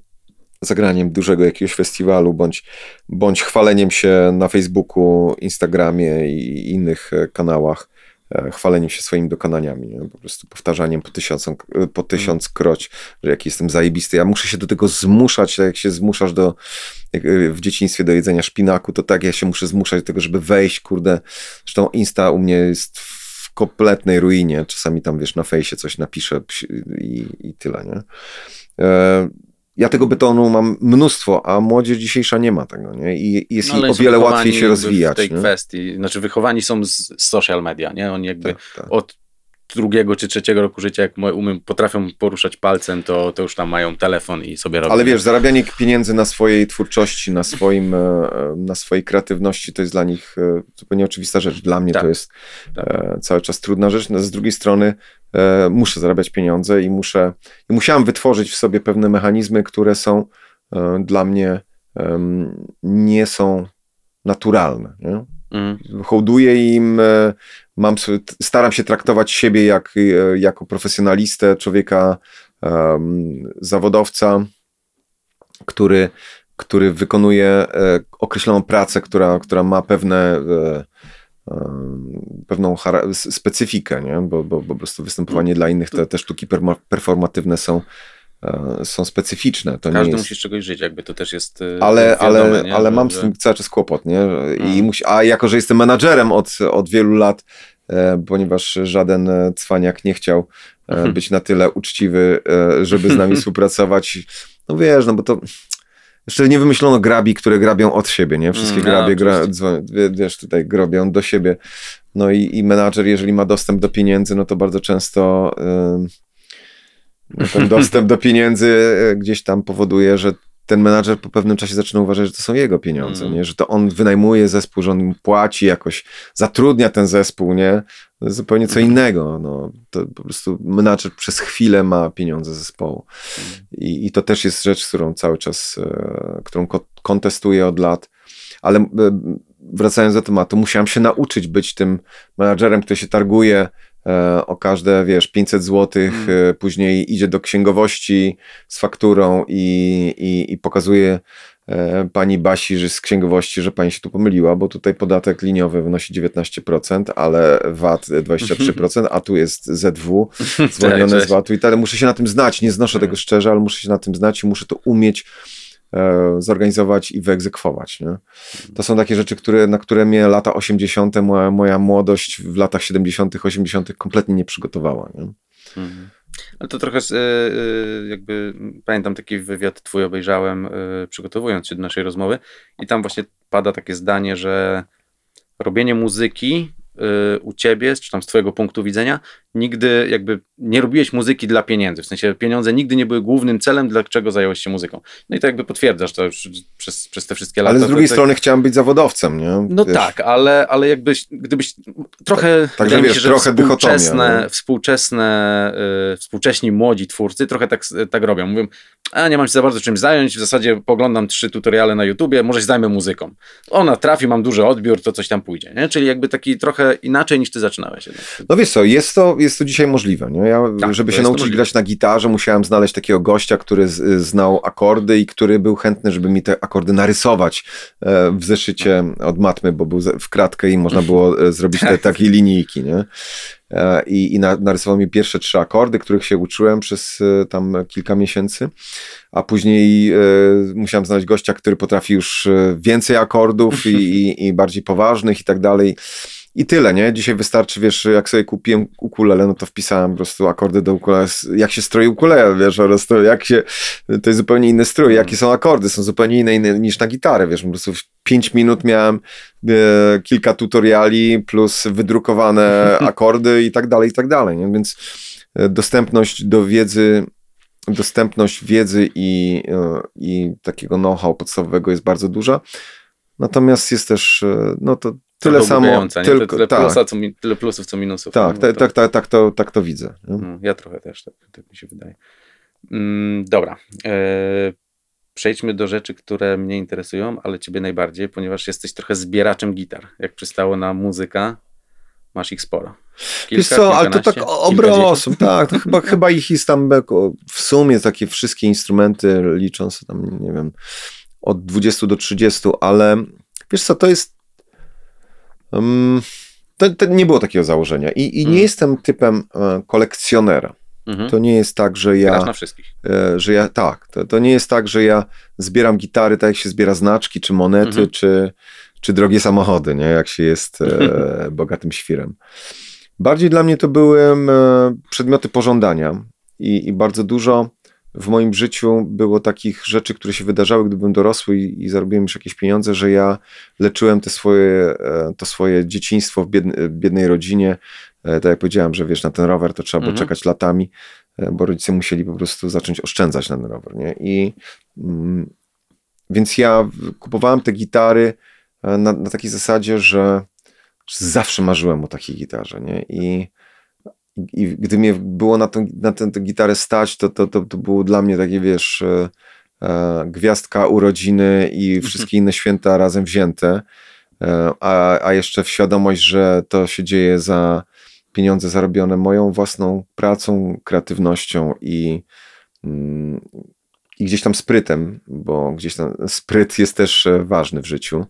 zagraniem dużego jakiegoś festiwalu, bądź, bądź chwaleniem się na Facebooku, Instagramie i innych e, kanałach, e, chwaleniem się swoimi dokonaniami, nie? po prostu powtarzaniem po, tysiącą, po tysiąc kroć, że jaki jestem zajebisty. Ja muszę się do tego zmuszać, tak jak się zmuszasz do, jak w dzieciństwie do jedzenia szpinaku, to tak ja się muszę zmuszać do tego, żeby wejść, kurde. Zresztą Insta u mnie jest w kompletnej ruinie. Czasami tam, wiesz, na fejsie coś napiszę i, i tyle, nie? Ja tego betonu mam mnóstwo, a młodzież dzisiejsza nie ma tego, nie? I jest no, o wiele łatwiej się rozwijać. w tej nie? kwestii, znaczy wychowani są z social media, nie? Oni jakby tak, tak. od drugiego czy trzeciego roku życia, jak umiem, potrafią poruszać palcem, to, to już tam mają telefon i sobie robią. Ale wiesz, zarabianie pieniędzy na swojej twórczości, na, swoim, e, na swojej kreatywności, to jest dla nich e, zupełnie oczywista rzecz. Dla mnie tak. to jest tak. E, cały czas trudna rzecz. No, z drugiej strony muszę zarabiać pieniądze i muszę, i musiałem wytworzyć w sobie pewne mechanizmy, które są dla mnie nie są naturalne. Nie? Mm. Hołduję im, mam, staram się traktować siebie jak, e, jako profesjonalistę, człowieka, zawodowca, który, który wykonuje e, określoną pracę, która, która ma pewne e, pewną specyfikę, nie? Bo, bo, bo po prostu występowanie dla innych, te, te sztuki performatywne są, są specyficzne. To Każdy jest... musi z czegoś żyć, jakby to też jest Ale, wiadome, ale, nie? ale mam z tym cały czas kłopot, nie? I hmm. musi, a jako, że jestem menadżerem od, od wielu lat, E, ponieważ żaden e, cwaniak nie chciał e, mhm. być na tyle uczciwy, żeby z nami współpracować. No wiesz, no bo to jeszcze nie wymyślono grabi, które grabią od siebie, nie? Wszystkie mm, grabie, gra, wiesz, tutaj grobią do siebie. No i, i menadżer, jeżeli ma dostęp do pieniędzy, no to bardzo często yy, ten dostęp do pieniędzy gdzieś tam powoduje, że ten menadżer po pewnym czasie zaczyna uważać, że to są jego pieniądze, mm. nie? że to on wynajmuje zespół, że on mu płaci jakoś, zatrudnia ten zespół, nie? Zupełnie co innego. No, to po prostu menadżer przez chwilę ma pieniądze zespołu. I, I, to też jest rzecz, którą cały czas, e, którą ko kontestuję od lat. Ale e, wracając do tematu, musiałem się nauczyć być tym menadżerem, który się targuje E, o każde, wiesz, 500 zł, mm. E, później idzie do księgowości z fakturą i, i, i pokazuje pani Basi, że z księgowości, że pani się tu pomyliła, bo tutaj podatek liniowy wynosi 19%, ale VAT 23%, a tu jest ZW zwolnione z VAT-u i tak. Muszę się na tym znać, nie znoszę tego szczerze, ale muszę się na tym znać i muszę to umieć E, zorganizować i wyegzekwować. Nie? To są takie rzeczy, które, na które mnie lata 80., moja, moja młodość w latach 70., 80. kompletnie nie przygotowała. Nie? Mhm. Ale to trochę e, e, jakby pamiętam taki wywiad twój obejrzałem, przygotowując się do naszej rozmowy, i tam właśnie pada takie zdanie, że robienie muzyki u ciebie, czy tam z twojego punktu widzenia, nigdy jakby nie robiłeś muzyki dla pieniędzy. W sensie pieniądze nigdy nie były głównym celem, dlaczego zająłeś się muzyką. No i to jakby potwierdzasz to już przez, przez te wszystkie lata. Ale z drugiej to, strony chciałem być zawodowcem, nie? No wiesz. tak, ale, ale jakbyś, gdybyś trochę, tak, także wiesz, się, trochę współczesne, współczesne, yy, współcześni młodzi twórcy trochę tak, tak robią. Mówią, a nie mam się za bardzo czym zająć, w zasadzie poglądam trzy tutoriale na YouTubie, może się zajmę muzyką. Ona trafi, mam duży odbiór, to coś tam pójdzie, nie? Czyli jakby taki trochę inaczej niż ty zaczynałeś. No wiesz co, jest to, jest to dzisiaj możliwe, nie? Ja, tak, żeby się nauczyć grać na gitarze, musiałem znaleźć takiego gościa, który z, znał akordy i który był chętny, żeby mi te akordy narysować e, w zeszycie od matmy, bo był w kratkę i można było e, zrobić te takie linijki, nie? E, i, i narysował mi pierwsze trzy akordy, których się uczyłem przez tam kilka miesięcy, a później e, musiałem znaleźć gościa, który potrafi już więcej akordów i, i, i bardziej poważnych i tak dalej. I tyle, nie? Dzisiaj wystarczy, wiesz, jak sobie kupiłem ukulele, no to wpisałem po prostu akordy do ukulele, jak się stroi ukulele, wiesz, po prostu jak się, to jest zupełnie inny strój, jakie są akordy, są zupełnie inne, inne niż na gitarę, wiesz, po prostu w 5 minut miałem e, kilka tutoriali plus wydrukowane akordy i tak dalej, i tak dalej, nie? Więc e, dostępność do wiedzy dostępność wiedzy i, e, i takiego know-how podstawowego jest bardzo duża. Natomiast jest też, e, no to tyle samo. Tylko, tyle, tak. plusa, co, tyle plusów, co minusów. Tak, no, tak, tak, tak, tak, to, tak to widzę. No, ja trochę też, tak, tak mi się wydaje. Mm, dobra. E, przejdźmy do rzeczy, które mnie interesują, ale ciebie najbardziej, ponieważ jesteś trochę zbieraczem gitar. Jak przystało na muzyka, masz ich sporo. Kilka, Wiesz co, ale to tak obrosą, tak, to chyba, chyba ich jest tam w sumie takie wszystkie instrumenty licząc tam, nie wiem, od 20 do 30, ale wiesz co, to jest um, to, to, nie było takiego założenia i, i nie hmm. jestem typem e, kolekcjonera. Mhm. To nie jest tak, że ja. Grasz na wszystkich. E, że ja tak. To, to nie jest tak, że ja zbieram gitary, tak jak się zbiera znaczki, czy monety, mhm. czy, czy drogie samochody, nie? jak się jest e, bogatym świrem. Bardziej dla mnie to były e, przedmioty pożądania i, i, bardzo dużo w moim życiu było takich rzeczy, które się wydarzały, gdy byłem dorosły i, i zarobiłem już jakieś pieniądze, że ja leczyłem te swoje, e, to swoje dzieciństwo w biednej, biednej rodzinie. E, tak jak powiedziałem, że wiesz, na ten rower to trzeba było mhm. czekać latami, bo rodzice musieli po prostu zacząć oszczędzać na ten rower. Nie? I mm, więc ja kupowałem te gitary na, na takiej zasadzie, że zawsze marzyłem o takiej gitarze, nie? I, i gdy mnie było na, tą, na tę, tę gitarę stać, to, to, to, to było dla mnie takie, wiesz, e, e, gwiazdka urodziny i mhm. wszystkie inne święta razem wzięte, e, a, a jeszcze świadomość, że to się dzieje za pieniądze zarobione moją własną pracą, kreatywnością i, mm, i gdzieś tam sprytem, bo gdzieś tam spryt jest też e, ważny w życiu.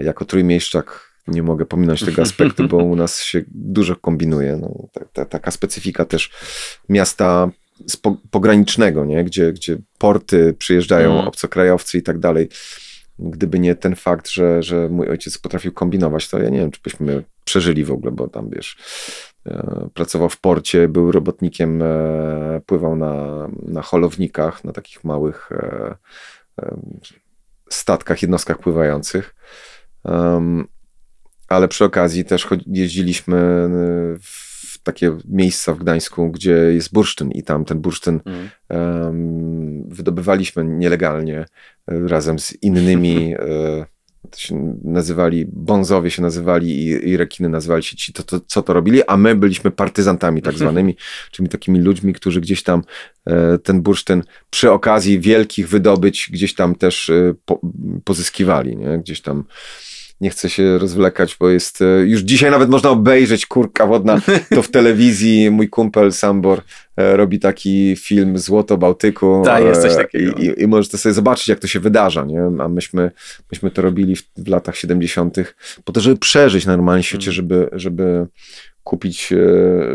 Jako trójmiejszczak nie mogę pominąć tego aspektu, bo u nas się dużo kombinuje. No, ta, ta, taka specyfika też miasta pogranicznego, nie? Gdzie, gdzie porty przyjeżdżają, mm. obcokrajowcy i tak dalej. Gdyby nie ten fakt, że, że mój ojciec potrafił kombinować, to ja nie wiem, czy byśmy przeżyli w ogóle, bo tam wiesz, e, pracował w porcie, był robotnikiem, e, pływał na, na holownikach, na takich małych e, statkach, jednostkach pływających ale przy okazji też jeździliśmy y, w takie miejsca w Gdańsku, gdzie jest bursztyn i tam ten bursztyn mm. um, wydobywaliśmy nielegalnie y, razem z innymi y, to się nazywali, bonzowie się nazywali i, i rekiny nazywali się ci, to, to, co to robili, a my byliśmy partyzantami tak zwanymi, czyli takimi ludźmi, którzy gdzieś tam e, ten bursztyn przy okazji wielkich wydobyć gdzieś tam też e, po, pozyskiwali, nie? gdzieś tam nie chcę się rozwlekać, bo jest, e, już dzisiaj nawet można obejrzeć kurka wodna, to w telewizji mój kumpel Sambor e, robi taki film Złoto Bałtyku. Tak, jest coś e, takiego. I, i, możecie sobie zobaczyć, jak to się wydarza, nie? A myśmy, myśmy to robili w, w latach 70. po to, żeby przeżyć na normalnym świecie, mm. żeby, żeby kupić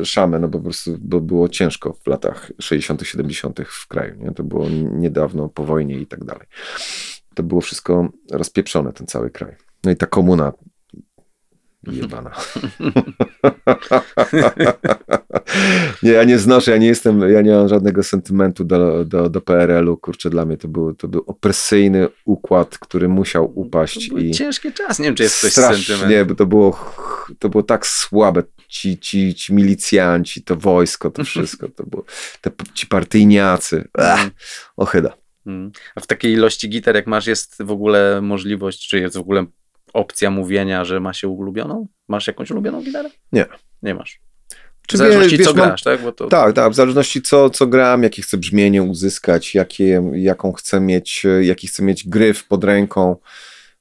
szamę, no bo po prostu bo było ciężko w latach 60., 70. w kraju. Nie? To było niedawno po wojnie i tak dalej. To było wszystko rozpieprzone, ten cały kraj. No i ta komuna jebana. nie, ja nie znoszę, ja nie jestem, ja nie mam żadnego sentymentu do, do, do PRL-u, kurczę, dla mnie to był, to był opresyjny układ, który musiał upaść. To i ciężki czas, nie wiem, czy jest coś sentyment. Nie, bo to było, to było tak słabe, ci, ci, ci milicjanci, to wojsko, to wszystko, to było, te, ci partyjniacy, Ech, ochyda. Mm. A w takiej ilości gitar, jak masz, jest w ogóle możliwość, czy jest w ogóle opcja mówienia, że ma się ulubioną? Masz jakąś ulubioną gitarę? Nie. Nie masz. Czy w zależności wiesz, co grasz, tak? To... Tak, tak, w zależności co, co gram, jakie chcę brzmienie uzyskać, jakie, jaką chcę mieć, jaki chcę mieć gryf pod ręką.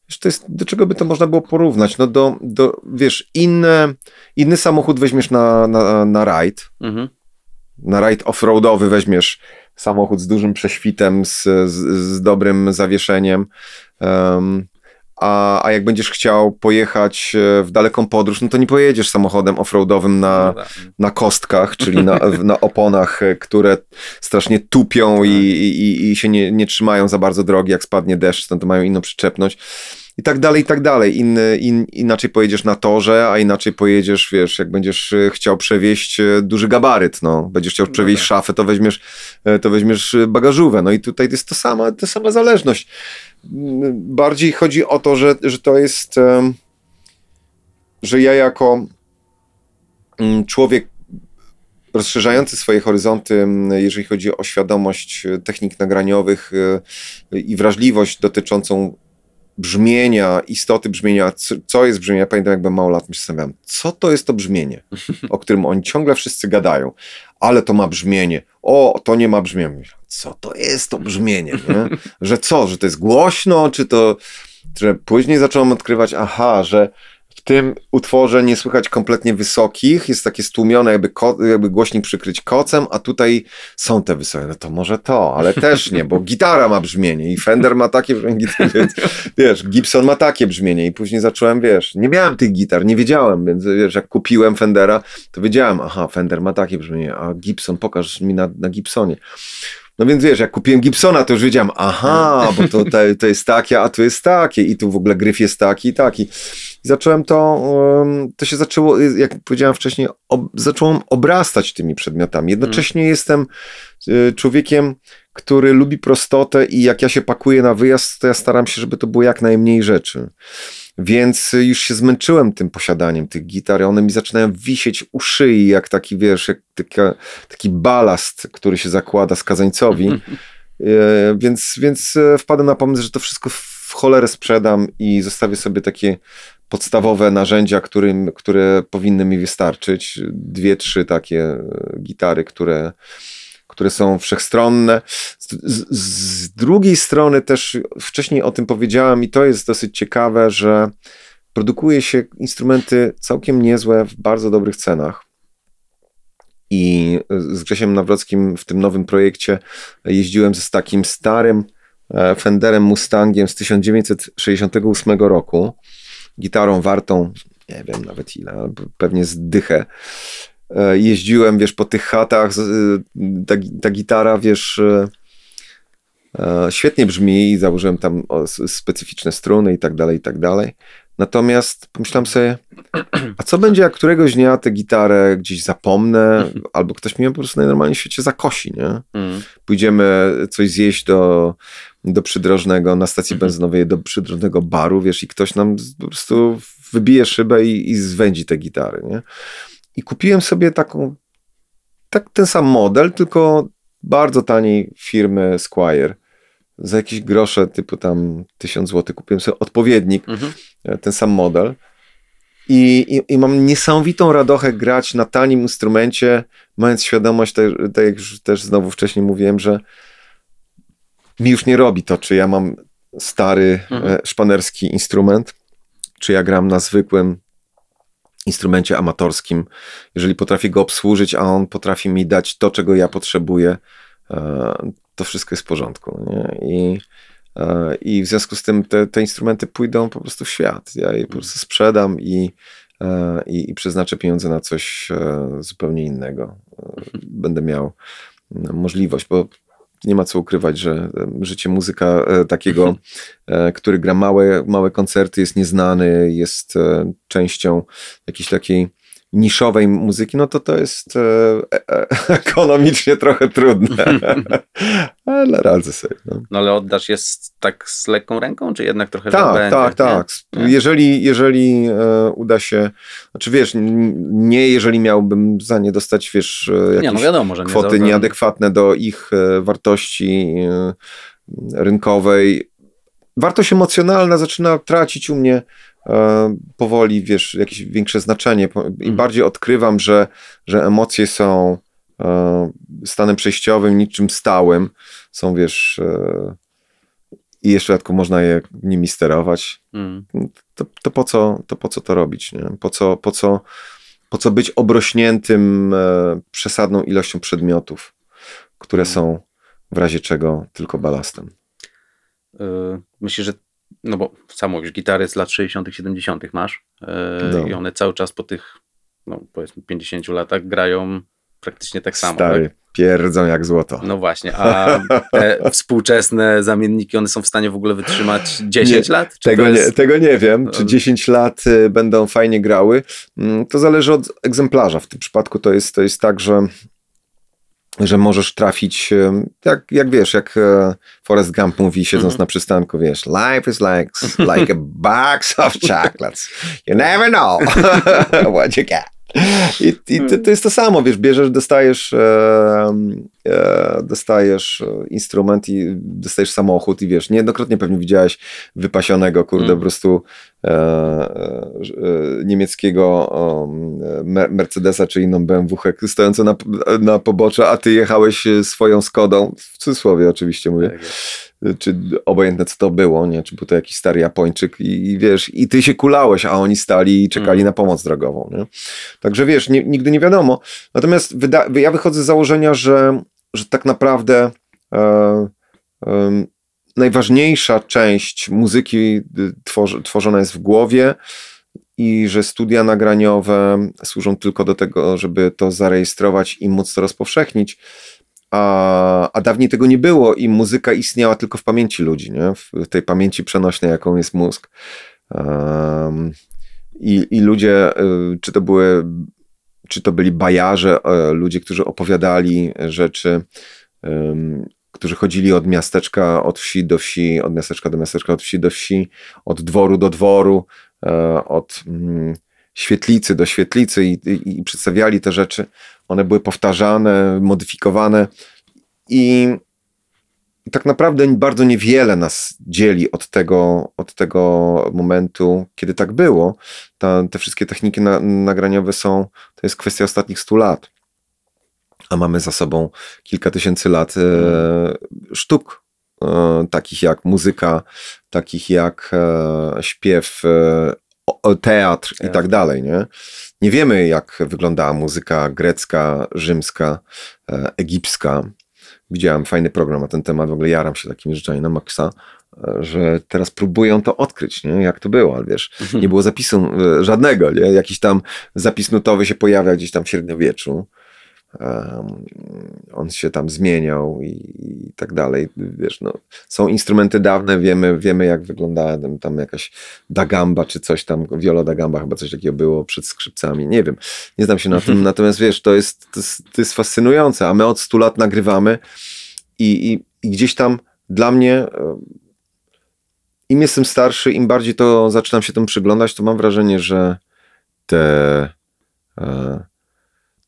Wiesz, to jest, do czego by to można było porównać? No do, do wiesz, inne, inny samochód weźmiesz na, na, na rajd, mhm. na rajd offroadowy weźmiesz samochód z dużym prześwitem, z, z, z dobrym zawieszeniem, um, a, a jak będziesz chciał pojechać e, w daleką podróż, no to nie pojedziesz samochodem offroadowym na, no tak. na kostkach, czyli na, na oponach, e, które strasznie tupią tak. i, i, i się nie, nie trzymają za bardzo drogi, jak spadnie deszcz, no to mają inną przyczepność i tak dalej, i tak dalej. In, in, inaczej pojedziesz na torze, a inaczej pojedziesz, wiesz, jak będziesz e, chciał przewieźć duży gabaryt, no, będziesz chciał no przewieźć no tak. szafę, to weźmiesz, to weźmiesz bagażówę, no i tutaj jest to sama, to sama zależność bardziej chodzi o to, że, że to jest, że ja jako mm, człowiek rozszerzający swoje horyzonty, mm, jeżeli chodzi o świadomość e, technik nagraniowych e, i wrażliwość dotyczącą brzmienia, istoty brzmienia, co jest brzmienie. Ja pamiętam, jak byłem mało lat, myślałem, co to jest to brzmienie, o którym oni ciągle wszyscy gadają, ale to ma brzmienie, o, to nie ma brzmienia. Co to jest to brzmienie, nie? Że co, że to jest głośno, czy to, że później zacząłem odkrywać, aha, że w tym utworze nie słychać kompletnie wysokich, jest takie stłumione, jakby, ko, jakby głośnik przykryć kocem, a tutaj są te wysokie. No to może to, ale też nie, bo gitara ma brzmienie i Fender ma takie brzmienie, więc wiesz, Gibson ma takie brzmienie i później zacząłem, wiesz, nie miałem tych gitar, nie wiedziałem, więc wiesz, jak kupiłem Fendera, to wiedziałem, aha, Fender ma takie brzmienie, a Gibson, pokaż mi na, na Gibsonie. No więc wiesz, jak kupiłem Gibsona, to już wiedziałem, aha, bo to, to, to jest takie, a tu jest takie i tu w ogóle gryf jest taki i taki. I zacząłem to, to się zaczęło, jak powiedziałem wcześniej, ob, zacząłem obrastać tymi przedmiotami. Jednocześnie jestem y, człowiekiem, który lubi prostotę i jak ja się pakuję na wyjazd, to ja staram się, żeby to było jak najmniej rzeczy. Więc już się zmęczyłem tym posiadaniem tych gitar, one mi zaczynają wisieć u szyi, jak taki, wiesz, jak taka, taki balast, który się zakłada skazańcowi. E, więc, więc e, wpadłem na pomysł, że to wszystko w cholerę sprzedam i zostawię sobie takie podstawowe narzędzia, którym, które powinny mi wystarczyć. Dwie, trzy takie e, gitary, które, które są wszechstronne. Z, z, drugiej strony też wcześniej o tym powiedziałem i to jest dosyć ciekawe, że produkuje się instrumenty całkiem niezłe w bardzo dobrych cenach. I z Grzesiem Nawrockim w tym nowym projekcie jeździłem z takim starym e, Fenderem Mustangiem z 1968 roku. Gitarą wartą, nie wiem nawet ile, pewnie zdychę. E, jeździłem, wiesz, po tych chatach, ta, ta gitara, wiesz, e, świetnie brzmi i założyłem tam specyficzne struny i tak dalej, i tak dalej. Natomiast pomyślałem sobie, a co będzie, jak któregoś dnia tę gitarę gdzieś zapomnę, albo ktoś mnie po prostu najnormalniej w świecie zakosi, nie? Mm. Pójdziemy coś zjeść do, do przydrożnego, na stacji benzynowej, do przydrożnego baru, wiesz, i ktoś nam po prostu wybije szybę i, i zwędzi te gitary, nie? I kupiłem sobie taką, tak ten sam model, tylko bardzo taniej firmy Squire. Za jakieś grosze, typu tam 1000 zł, kupiłem sobie odpowiednik, mhm. E, ten sam model. I, i, I, mam niesamowitą radochę grać na tanim instrumencie, mając świadomość, tak, tak jak już też znowu wcześniej mówiłem, że mi już nie robi to, czy ja mam stary mhm. E, szpanerski instrument, czy ja gram na zwykłym instrumencie amatorskim, jeżeli potrafię go obsłużyć, a on potrafi mi dać to, czego ja potrzebuję, e, to wszystko jest w porządku. Nie? I, e, I w związku z tym te, te instrumenty pójdą po prostu w świat. Ja je po prostu sprzedam i, i, i przeznaczę pieniądze na coś zupełnie innego. Będę miał możliwość, bo nie ma co ukrywać, że życie muzyka e, takiego, e, który gra małe, małe koncerty, jest nieznany, jest e, częścią jakiejś takiej niszowej muzyki, no to to jest ekonomicznie trochę trudne. ale radzę sobie. No. no. ale oddasz jest tak z lekką ręką, czy jednak trochę Tak, będzie, tak, tak. Jeżeli, jeżeli e, uda się, znaczy wiesz, nie jeżeli miałbym za nie dostać, wiesz, jakieś nie, no wiadomo, kwoty nie nieadekwatne do ich e, wartości e, rynkowej. Wartość emocjonalna zaczyna tracić u mnie e, powoli, wiesz, jakieś większe znaczenie. Im mhm. bardziej odkrywam, że, że emocje są E, stanem przejściowym, niczym stałym. Są, wiesz, e, i jeszcze dodatkowo można je nimi sterować. Mm. To, to, po co, to po co to robić? Nie? Po, co, po, co, po co być obrośniętym e, przesadną ilością przedmiotów, które mm. są w razie czego tylko balastem? Myślę, że no bo samo już gitary z lat 60., 70. masz no. i one cały czas po tych, no powiedzmy 50 latach grają praktycznie tak samo. Stary, tak? pierdzą jak złoto. No właśnie, a te współczesne zamienniki, one są w stanie w ogóle wytrzymać 10 nie, lat? Tego, jest... nie, tego nie wiem, czy 10 lat y, będą fajnie grały. Mm, to zależy od egzemplarza. W tym przypadku to jest, to jest tak, że że możesz trafić, y, jak, jak wiesz, jak e, Forrest Gump mówi, siedząc mm -hmm. na przystanku, wiesz, life is like, like a box of chocolates. You never know what you get. I, i to, to, jest to samo, wiesz, bierzesz, dostajesz e, e, dostajesz e, instrument i dostajesz samochód i wiesz, niejednokrotnie pewnie widziałeś wypasionego, kurde, Mm. po prostu e, e, e, niemieckiego e, Me- Mercedesa czy inną BMW stojącą na, na poboczu, a ty jechałeś e, swoją Skodą, w cudzysłowie oczywiście mówię, Tak czy obojętne co to było, nie? Czy był to jakiś stary Japończyk i, i wiesz, i ty się kulałeś, a oni stali i czekali Mm. na pomoc drogową, nie? Także wiesz, nie, nigdy nie wiadomo. Natomiast ja wychodzę z założenia, że, że tak naprawdę e, em, najważniejsza część muzyki y, tworzy, tworzona jest w głowie i że studia nagraniowe służą tylko do tego, żeby to zarejestrować i móc to rozpowszechnić. A, a dawniej tego nie było i muzyka istniała tylko w pamięci ludzi, nie? w, tej pamięci przenośnej, jaką jest mózg. Em, i, I ludzie, y, czy to były, czy to byli bajarze, e, ludzie, którzy opowiadali rzeczy, którzy chodzili od miasteczka, od wsi do wsi, od miasteczka do miasteczka, od wsi do wsi, od dworu do dworu, e, od mm, świetlicy do świetlicy i, i, i przedstawiali te rzeczy. One były powtarzane, modyfikowane i tak naprawdę bardzo niewiele nas dzieli od tego, od tego momentu, kiedy tak było. Ta, te wszystkie techniki na, nagraniowe są, to jest kwestia ostatnich 100 lat. A mamy za sobą kilka tysięcy lat e, sztuk, e, takich jak muzyka, takich jak e, śpiew, e, o- teatr i Tak. tak dalej. Nie? nie wiemy, jak wyglądała muzyka grecka, rzymska, e, egipska. Widziałem fajny program na ten temat, w ogóle jaram się takimi rzeczami na maksa, e, że teraz próbują to odkryć, nie? jak to było, ale wiesz, nie było zapisu e, żadnego, nie? jakiś tam zapis nutowy się pojawia gdzieś tam w średniowieczu. On się tam zmieniał i, i tak dalej. Wiesz, no, są instrumenty dawne, wiemy, wiemy jak wyglądała tam, tam jakaś dagamba czy coś tam, viola dagamba chyba coś takiego było przed skrzypcami, nie wiem, nie znam się na tym, natomiast wiesz, to jest, to jest, to jest fascynujące, a my od 100 lat nagrywamy i, i, i gdzieś tam dla mnie im jestem starszy, im bardziej to zaczynam się tym przyglądać, to mam wrażenie, że te e,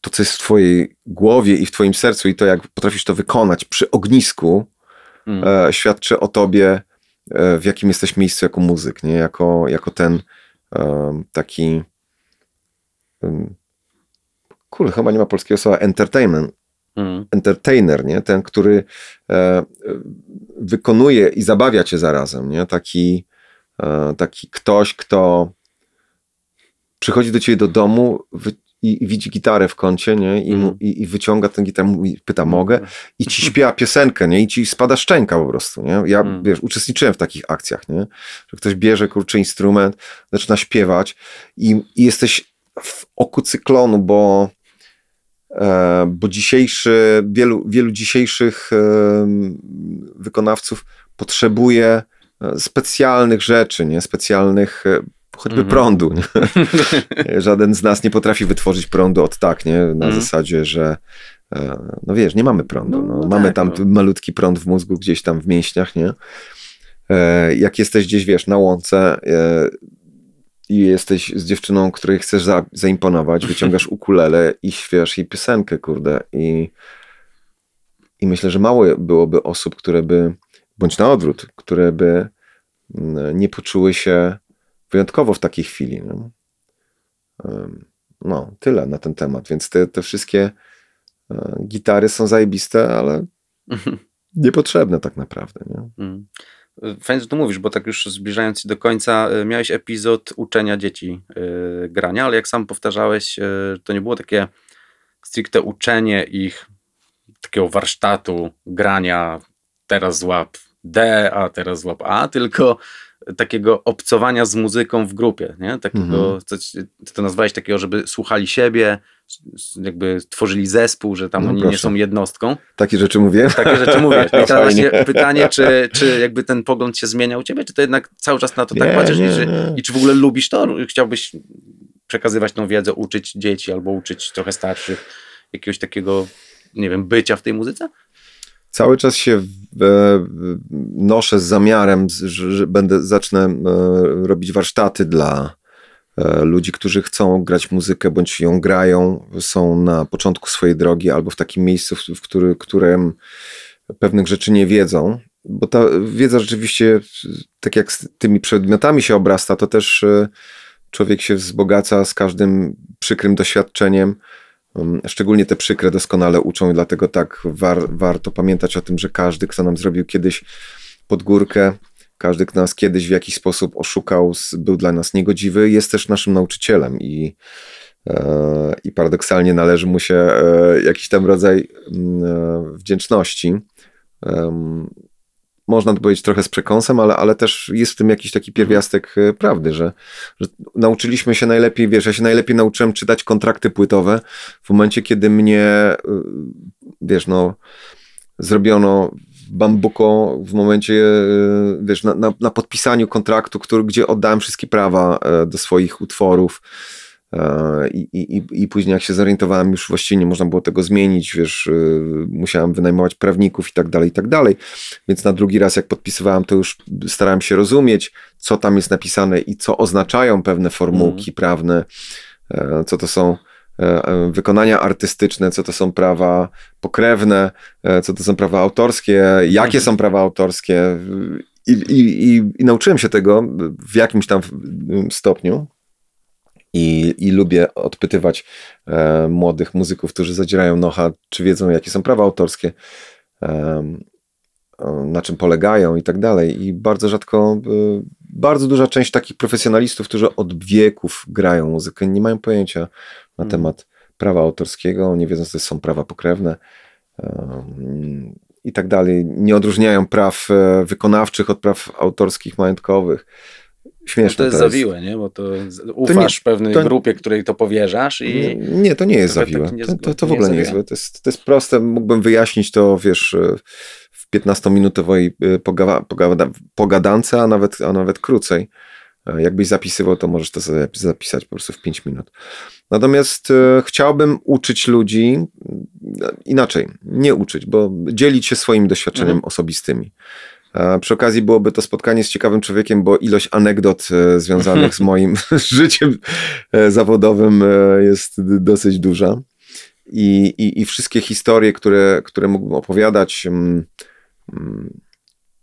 to, co jest w twojej głowie i w twoim sercu i to, jak potrafisz to wykonać przy ognisku, Mm. e, świadczy o tobie, e, w jakim jesteś miejscu jako muzyk, nie? Jako, jako ten e, taki um, kurde, chyba nie ma polskiego słowa entertainment, Mm. entertainer, nie? Ten, który e, e, wykonuje i zabawia cię zarazem, nie? Taki, e, taki ktoś, kto przychodzi do ciebie do domu wy, i, i widzi gitarę w kącie, nie? I, mu, Mhm. i, i wyciąga tę gitarę, mówi, pyta, mogę? I ci śpiewa piosenkę, nie? I ci spada szczęka po prostu, nie? Ja, Mm. wiesz, uczestniczyłem w takich akcjach, nie? Że ktoś bierze, kurczę, instrument, zaczyna śpiewać i, i jesteś w oku cyklonu, bo e, bo dzisiejszy, wielu, wielu dzisiejszych em, wykonawców potrzebuje e, specjalnych rzeczy, nie? Specjalnych choćby Mhm. prądu. Żaden z nas nie potrafi wytworzyć prądu od tak, nie? Na Mhm. zasadzie, że e, no wiesz, nie mamy prądu. No, No, no mamy tak, tam no. malutki prąd w mózgu, gdzieś tam w mięśniach, nie? E, Jak jesteś gdzieś, wiesz, na łące e, i jesteś z dziewczyną, której chcesz za, zaimponować, wyciągasz ukulele i śpiewasz jej piosenkę, kurde. I, I myślę, że mało byłoby osób, które by, bądź na odwrót, które by mm, nie poczuły się wyjątkowo w takiej chwili. No, no tyle na ten temat. Więc te, te wszystkie e, gitary są zajebiste, ale niepotrzebne tak naprawdę. Nie? Mm. Fajnie, że to mówisz, bo tak już zbliżając się do końca, y, miałeś epizod uczenia dzieci y, grania, ale jak sam powtarzałeś, y, to nie było takie stricte uczenie ich takiego warsztatu grania, teraz złap D, a teraz złap A, tylko takiego obcowania z muzyką w grupie, nie? Takiego, Mhm. co, ty to nazwałeś takiego, żeby słuchali siebie, jakby tworzyli zespół, że tam No oni nie proszę. są jednostką. Takie rzeczy mówię. Takie rzeczy mówię. I teraz Fajnie. właśnie pytanie, czy, czy jakby ten pogląd się zmienia u ciebie, czy to jednak cały czas na to tak Nie, patrzysz nie, i, czy, nie. i czy w ogóle lubisz to? Chciałbyś przekazywać tą wiedzę, uczyć dzieci albo uczyć trochę starszych jakiegoś takiego, nie wiem, bycia w tej muzyce? Cały czas się e, noszę z zamiarem, że, będę zacznę e, robić warsztaty dla, e, ludzi, którzy chcą grać muzykę bądź ją grają, są na początku swojej drogi albo w takim miejscu, w, który, którym pewnych rzeczy nie wiedzą. Bo ta wiedza rzeczywiście, tak jak z tymi przedmiotami się obrasta, to też człowiek się wzbogaca z każdym przykrym doświadczeniem. Um, szczególnie te przykre doskonale uczą i dlatego tak war, warto pamiętać o tym, że każdy, kto nam zrobił kiedyś pod górkę, każdy, kto nas kiedyś w jakiś sposób oszukał, był dla nas niegodziwy, jest też naszym nauczycielem i, e, i paradoksalnie należy mu się e, jakiś tam rodzaj mm, e, wdzięczności. Można to powiedzieć trochę z przekąsem, ale, ale też jest w tym jakiś taki pierwiastek prawdy, że, że nauczyliśmy się najlepiej, wiesz, ja się najlepiej nauczyłem czytać kontrakty płytowe w momencie, kiedy mnie, wiesz, no, zrobiono Bambuko w momencie, e, wiesz, na, na, na, podpisaniu kontraktu, który, gdzie oddałem wszystkie prawa e, do swoich utworów. E, I, i, I później, jak się zorientowałem, już właściwie nie można było tego zmienić, wiesz, musiałem wynajmować prawników i tak dalej, i tak dalej. Więc na drugi raz, jak podpisywałem, to już starałem się rozumieć, co tam jest napisane i co oznaczają pewne formułki mm. prawne, co to są E, e, wykonania artystyczne, co to są prawa pokrewne, e, co to są prawa autorskie, jakie są prawa autorskie. I, i, i, i nauczyłem się tego w jakimś tam stopniu. I, I lubię odpytywać e, młodych muzyków, którzy zadzierają nocha, czy wiedzą, jakie są prawa autorskie, e, na czym polegają i tak dalej. I bardzo rzadko, e, bardzo duża część takich profesjonalistów, którzy od wieków grają muzykę, nie mają pojęcia, na hmm. temat prawa autorskiego, nie wiedzą, co są prawa pokrewne i tak dalej. Nie odróżniają praw e, wykonawczych od praw autorskich, majątkowych. Śmieszne no to jest, to jest zawiłe, nie? Bo to ufasz to nie, pewnej to, grupie, której to powierzasz i... Nie, to nie jest zawiłe. Tak to, to, w ogóle nie jest złe. To jest, to jest proste. Mógłbym wyjaśnić to, wiesz, e, w 15-minutowej e, pogadance, a nawet, a nawet krócej. Jakbyś zapisywał, to możesz to zapisać po prostu w 5 minut. Natomiast e, chciałbym uczyć ludzi e, inaczej, nie uczyć, bo dzielić się swoimi doświadczeniami mhm. osobistymi. A przy okazji byłoby to spotkanie z ciekawym człowiekiem, bo ilość anegdot e, związanych z moim życiem zawodowym jest dosyć duża. I, i, i wszystkie historie, które, które mógłbym opowiadać, mm, mm,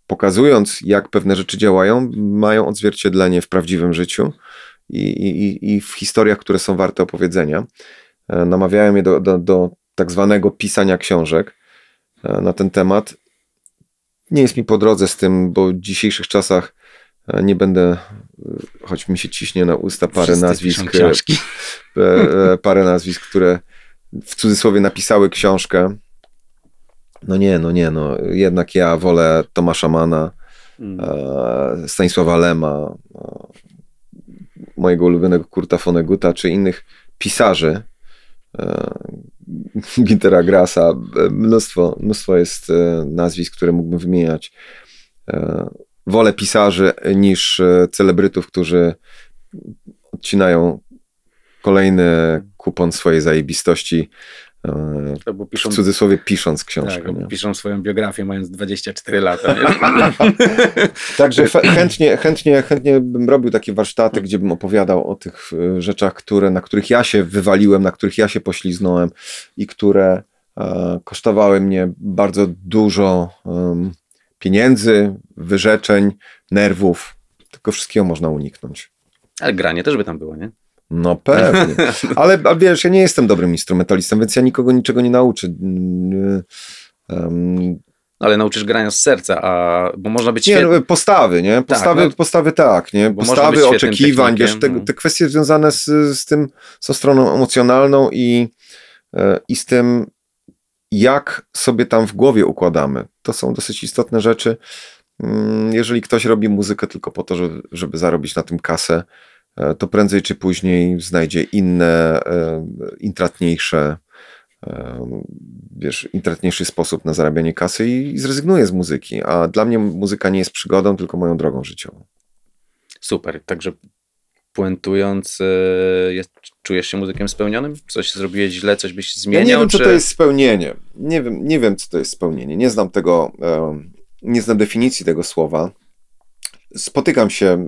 pokazując, jak pewne rzeczy działają, mają odzwierciedlenie w prawdziwym życiu i, i, i w historiach, które są warte opowiedzenia. E, namawiałem je do, do, do tak zwanego pisania książek e, na ten temat. Nie jest mi po drodze z tym, bo w dzisiejszych czasach e, nie będę, choć mi się ciśnie na usta parę Wszyscy nazwisk, parę nazwisk, które w cudzysłowie napisały książkę. No nie, no nie, no jednak ja wolę Tomasza Mana, mm. Stanisława Lema, mojego ulubionego Kurta Foneguta, czy innych pisarzy, e, Gintera Grasa, e, mnóstwo, mnóstwo jest e, nazwisk, które mógłbym wymieniać. Wolę pisarzy niż celebrytów, którzy odcinają kolejny kupon swojej zajebistości Albo piszą, w cudzysłowie pisząc książkę. Tak, piszą swoją biografię mając 24 lata. Także chętnie, chętnie, chętnie bym robił takie warsztaty, gdzie bym opowiadał o tych e, rzeczach, które, na których ja się wywaliłem, na których ja się pośliznąłem i które e, kosztowały mnie bardzo dużo um, pieniędzy, wyrzeczeń, nerwów. Tego wszystkiego można uniknąć. Ale granie też by tam było, nie? No pewnie. Ale wiesz, ja nie jestem dobrym instrumentalistą, więc ja nikogo niczego nie nauczę. Um, ale nauczysz grania z serca, a bo można być Nie, no, postawy, nie? Postawy tak, no, postawy tak, nie? Postawy, oczekiwań, wiesz, te, te, kwestie związane z, z tym, z stroną emocjonalną i, e, i z tym, jak sobie tam w głowie układamy. To są dosyć istotne rzeczy. Mm, jeżeli ktoś robi muzykę tylko po to, żeby, żeby zarobić na tym kasę, to prędzej czy później znajdzie inne, e, intratniejsze, e, wiesz, intratniejszy sposób na zarabianie kasy i zrezygnuje z muzyki. A dla mnie muzyka nie jest przygodą, tylko moją drogą życiową. Super. Także puentując, jest, czujesz się muzykiem spełnionym? Coś zrobiłeś źle, coś byś zmieniał? Ja nie wiem, czy... co to jest spełnienie. Nie wiem, nie wiem, co to jest spełnienie. Nie znam tego, nie znam definicji tego słowa. Spotykam się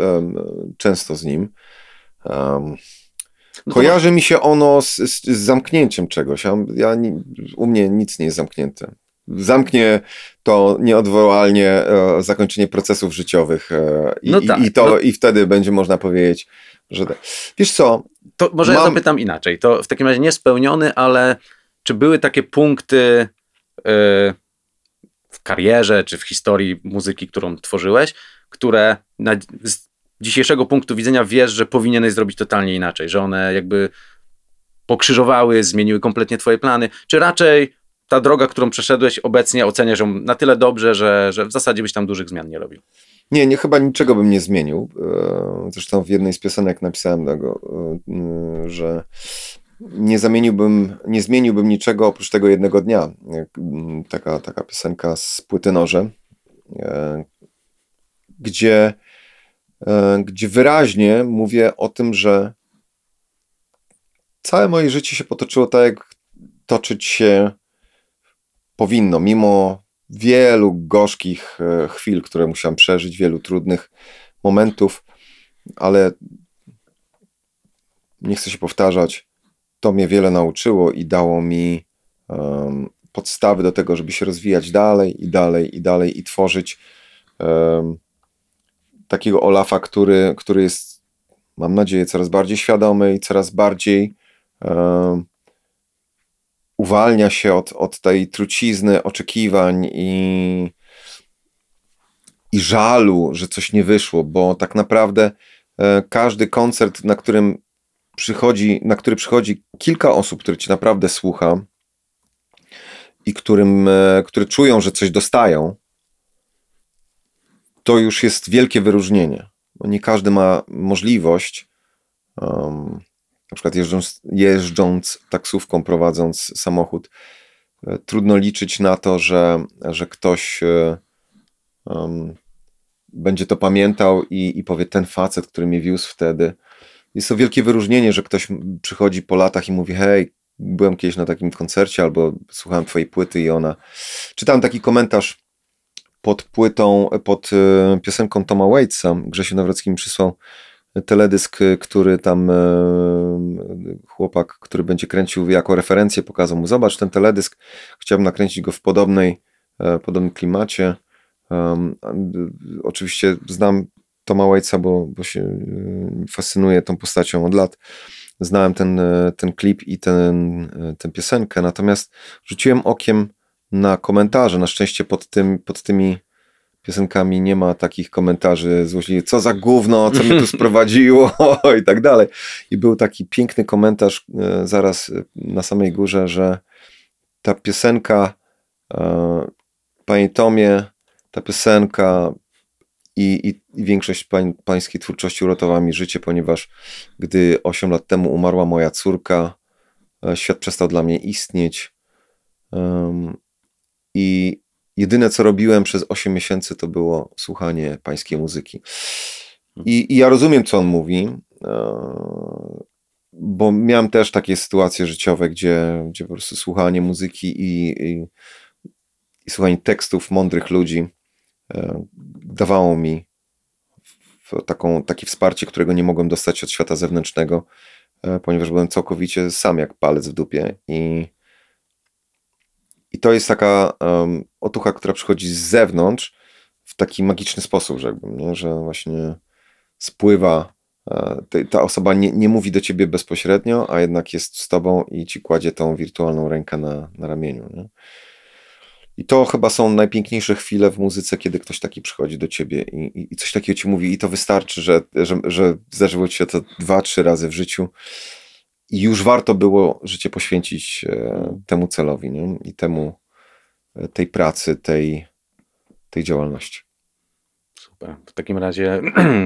często z nim no kojarzy mi się ono z, z, z zamknięciem czegoś. Ja, ja, u mnie nic nie jest zamknięte. Zamknie to nieodwołalnie e, zakończenie procesów życiowych e, i, no tak, i, to, no. i wtedy będzie można powiedzieć, że... Tak. Wiesz co? To może mam... ja zapytam inaczej. To w takim razie niespełniony, ale czy były takie punkty yy, w karierze czy w historii muzyki, którą tworzyłeś, które na, z dzisiejszego punktu widzenia wiesz, że powinieneś zrobić totalnie inaczej, że one jakby pokrzyżowały, zmieniły kompletnie twoje plany, czy raczej ta droga, którą przeszedłeś obecnie oceniasz ją na tyle dobrze, że, że w zasadzie byś tam dużych zmian nie robił? Nie, nie, chyba niczego bym nie zmienił. E, zresztą w jednej z piosenek napisałem tego, e, że nie zamieniłbym, nie zmieniłbym niczego oprócz tego jednego dnia. Taka, taka piosenka z płyty Noże, e, gdzie, gdzie wyraźnie mówię o tym, że całe moje życie się potoczyło tak, jak toczyć się powinno, mimo wielu gorzkich e, chwil, które musiałem przeżyć, wielu trudnych momentów, ale nie chcę się powtarzać, to mnie wiele nauczyło i dało mi um, podstawy do tego, żeby się rozwijać dalej i dalej i dalej i tworzyć um, takiego Olafa, który, który jest, mam nadzieję, coraz bardziej świadomy i coraz bardziej uwalnia się od, od tej trucizny oczekiwań i, i żalu, że coś nie wyszło, bo tak naprawdę e, każdy koncert, na którym przychodzi, na który przychodzi kilka osób, które ci naprawdę słucha i którym, e, które czują, że coś dostają, to już jest wielkie wyróżnienie. Nie każdy ma możliwość um, na przykład jeżdżąc, jeżdżąc taksówką, prowadząc samochód, e, trudno liczyć na to, że, że ktoś um, będzie to pamiętał i, i powie, ten facet, który mnie wiózł wtedy. Jest to wielkie wyróżnienie, że ktoś przychodzi po latach i mówi, hej, byłem kiedyś na takim koncercie albo słuchałem twojej płyty i ona... Czytałem taki komentarz pod płytą, pod e, piosenką Toma Waitsa, Grzesiu Nawrocki mi przysłał teledysk, który tam e, chłopak, który będzie kręcił jako referencję, pokazał mu, zobacz ten teledysk, chciałbym nakręcić go w podobnej, e, podobnym klimacie. Oczywiście znam Toma Waitsa, bo, bo się e, fascynuje tą postacią od lat. Znałem ten, ten klip i ten, tę piosenkę, natomiast rzuciłem okiem na komentarze. Na szczęście pod, tym, pod tymi piosenkami nie ma takich komentarzy złośliwych, co za gówno, co mnie tu sprowadziło i tak dalej. I był taki piękny komentarz e, zaraz e, na samej górze, że ta piosenka, e, panie Tomie, ta piosenka i, i, i większość pań, pańskiej twórczości uratowała mi życie, ponieważ gdy 8 lat temu umarła moja córka, świat przestał dla mnie istnieć. Um, I jedyne co robiłem przez 8 miesięcy to było słuchanie pańskiej muzyki. I, i ja rozumiem, co on mówi, e, bo miałem też takie sytuacje życiowe, gdzie, gdzie po prostu słuchanie muzyki i, i, i słuchanie tekstów mądrych ludzi e, dawało mi taką, takie wsparcie, którego nie mogłem dostać od świata zewnętrznego, e, ponieważ byłem całkowicie sam jak palec w dupie i i to jest taka um, otucha, która przychodzi z zewnątrz w taki magiczny sposób, że, nie? że właśnie spływa. E, ta osoba nie, nie mówi do ciebie bezpośrednio, a jednak jest z tobą i ci kładzie tą wirtualną rękę na, na ramieniu. Nie? I to chyba są najpiękniejsze chwile w muzyce, kiedy ktoś taki przychodzi do ciebie i, i, i coś takiego ci mówi, i to wystarczy, że, że, że zdarzyło ci się to dwa, trzy razy w życiu i już warto było życie poświęcić e, temu celowi nie? i temu, e, tej pracy, tej, tej działalności. Super. W takim razie,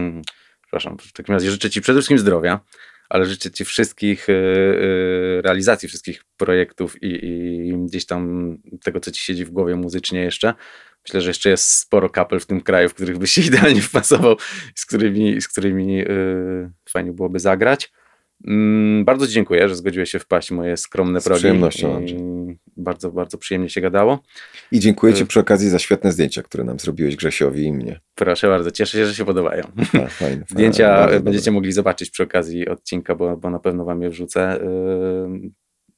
przepraszam, w takim razie życzę Ci przede wszystkim zdrowia, ale życzę Ci wszystkich yy, realizacji wszystkich projektów i, i, gdzieś tam tego, co Ci siedzi w głowie muzycznie jeszcze. Myślę, że jeszcze jest sporo kapel w tym kraju, w których byś się idealnie wpasował, z którymi, z którymi fajnie byłoby zagrać. Mm, bardzo dziękuję, że zgodziłeś się wpaść w moje skromne progi. Z przyjemnością. bardzo, bardzo przyjemnie się gadało. I dziękuję Ci Y- przy okazji za świetne zdjęcia, które nam zrobiłeś Grzesiowi i mnie. Proszę bardzo, cieszę się, że się podobają. Tak, fajne, Zdjęcia fajne, będziecie mogli zobaczyć przy okazji odcinka, bo, bo na pewno wam je wrzucę, yy,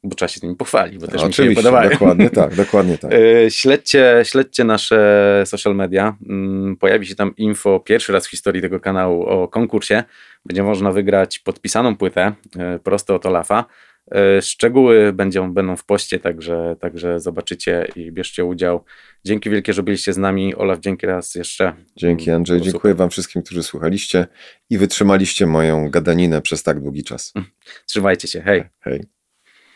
bo trzeba się z nimi pochwalić, bo też mi się Oczywiście, podobają. dokładnie tak, dokładnie tak. Yy, Śledźcie, śledźcie nasze social media. Mm, Pojawi się tam info pierwszy raz w historii tego kanału o konkursie. Będzie można wygrać podpisaną płytę yy, prosto od Olafa. Yy, Szczegóły będą, będą w poście, także, także zobaczycie i bierzcie udział. Dzięki wielkie, że byliście z nami. Olaf, dzięki raz jeszcze. Dzięki Andrzej, Było dziękuję Wam wszystkim, którzy słuchaliście i wytrzymaliście moją gadaninę przez tak długi czas. Trzymajcie się, hej. Hej.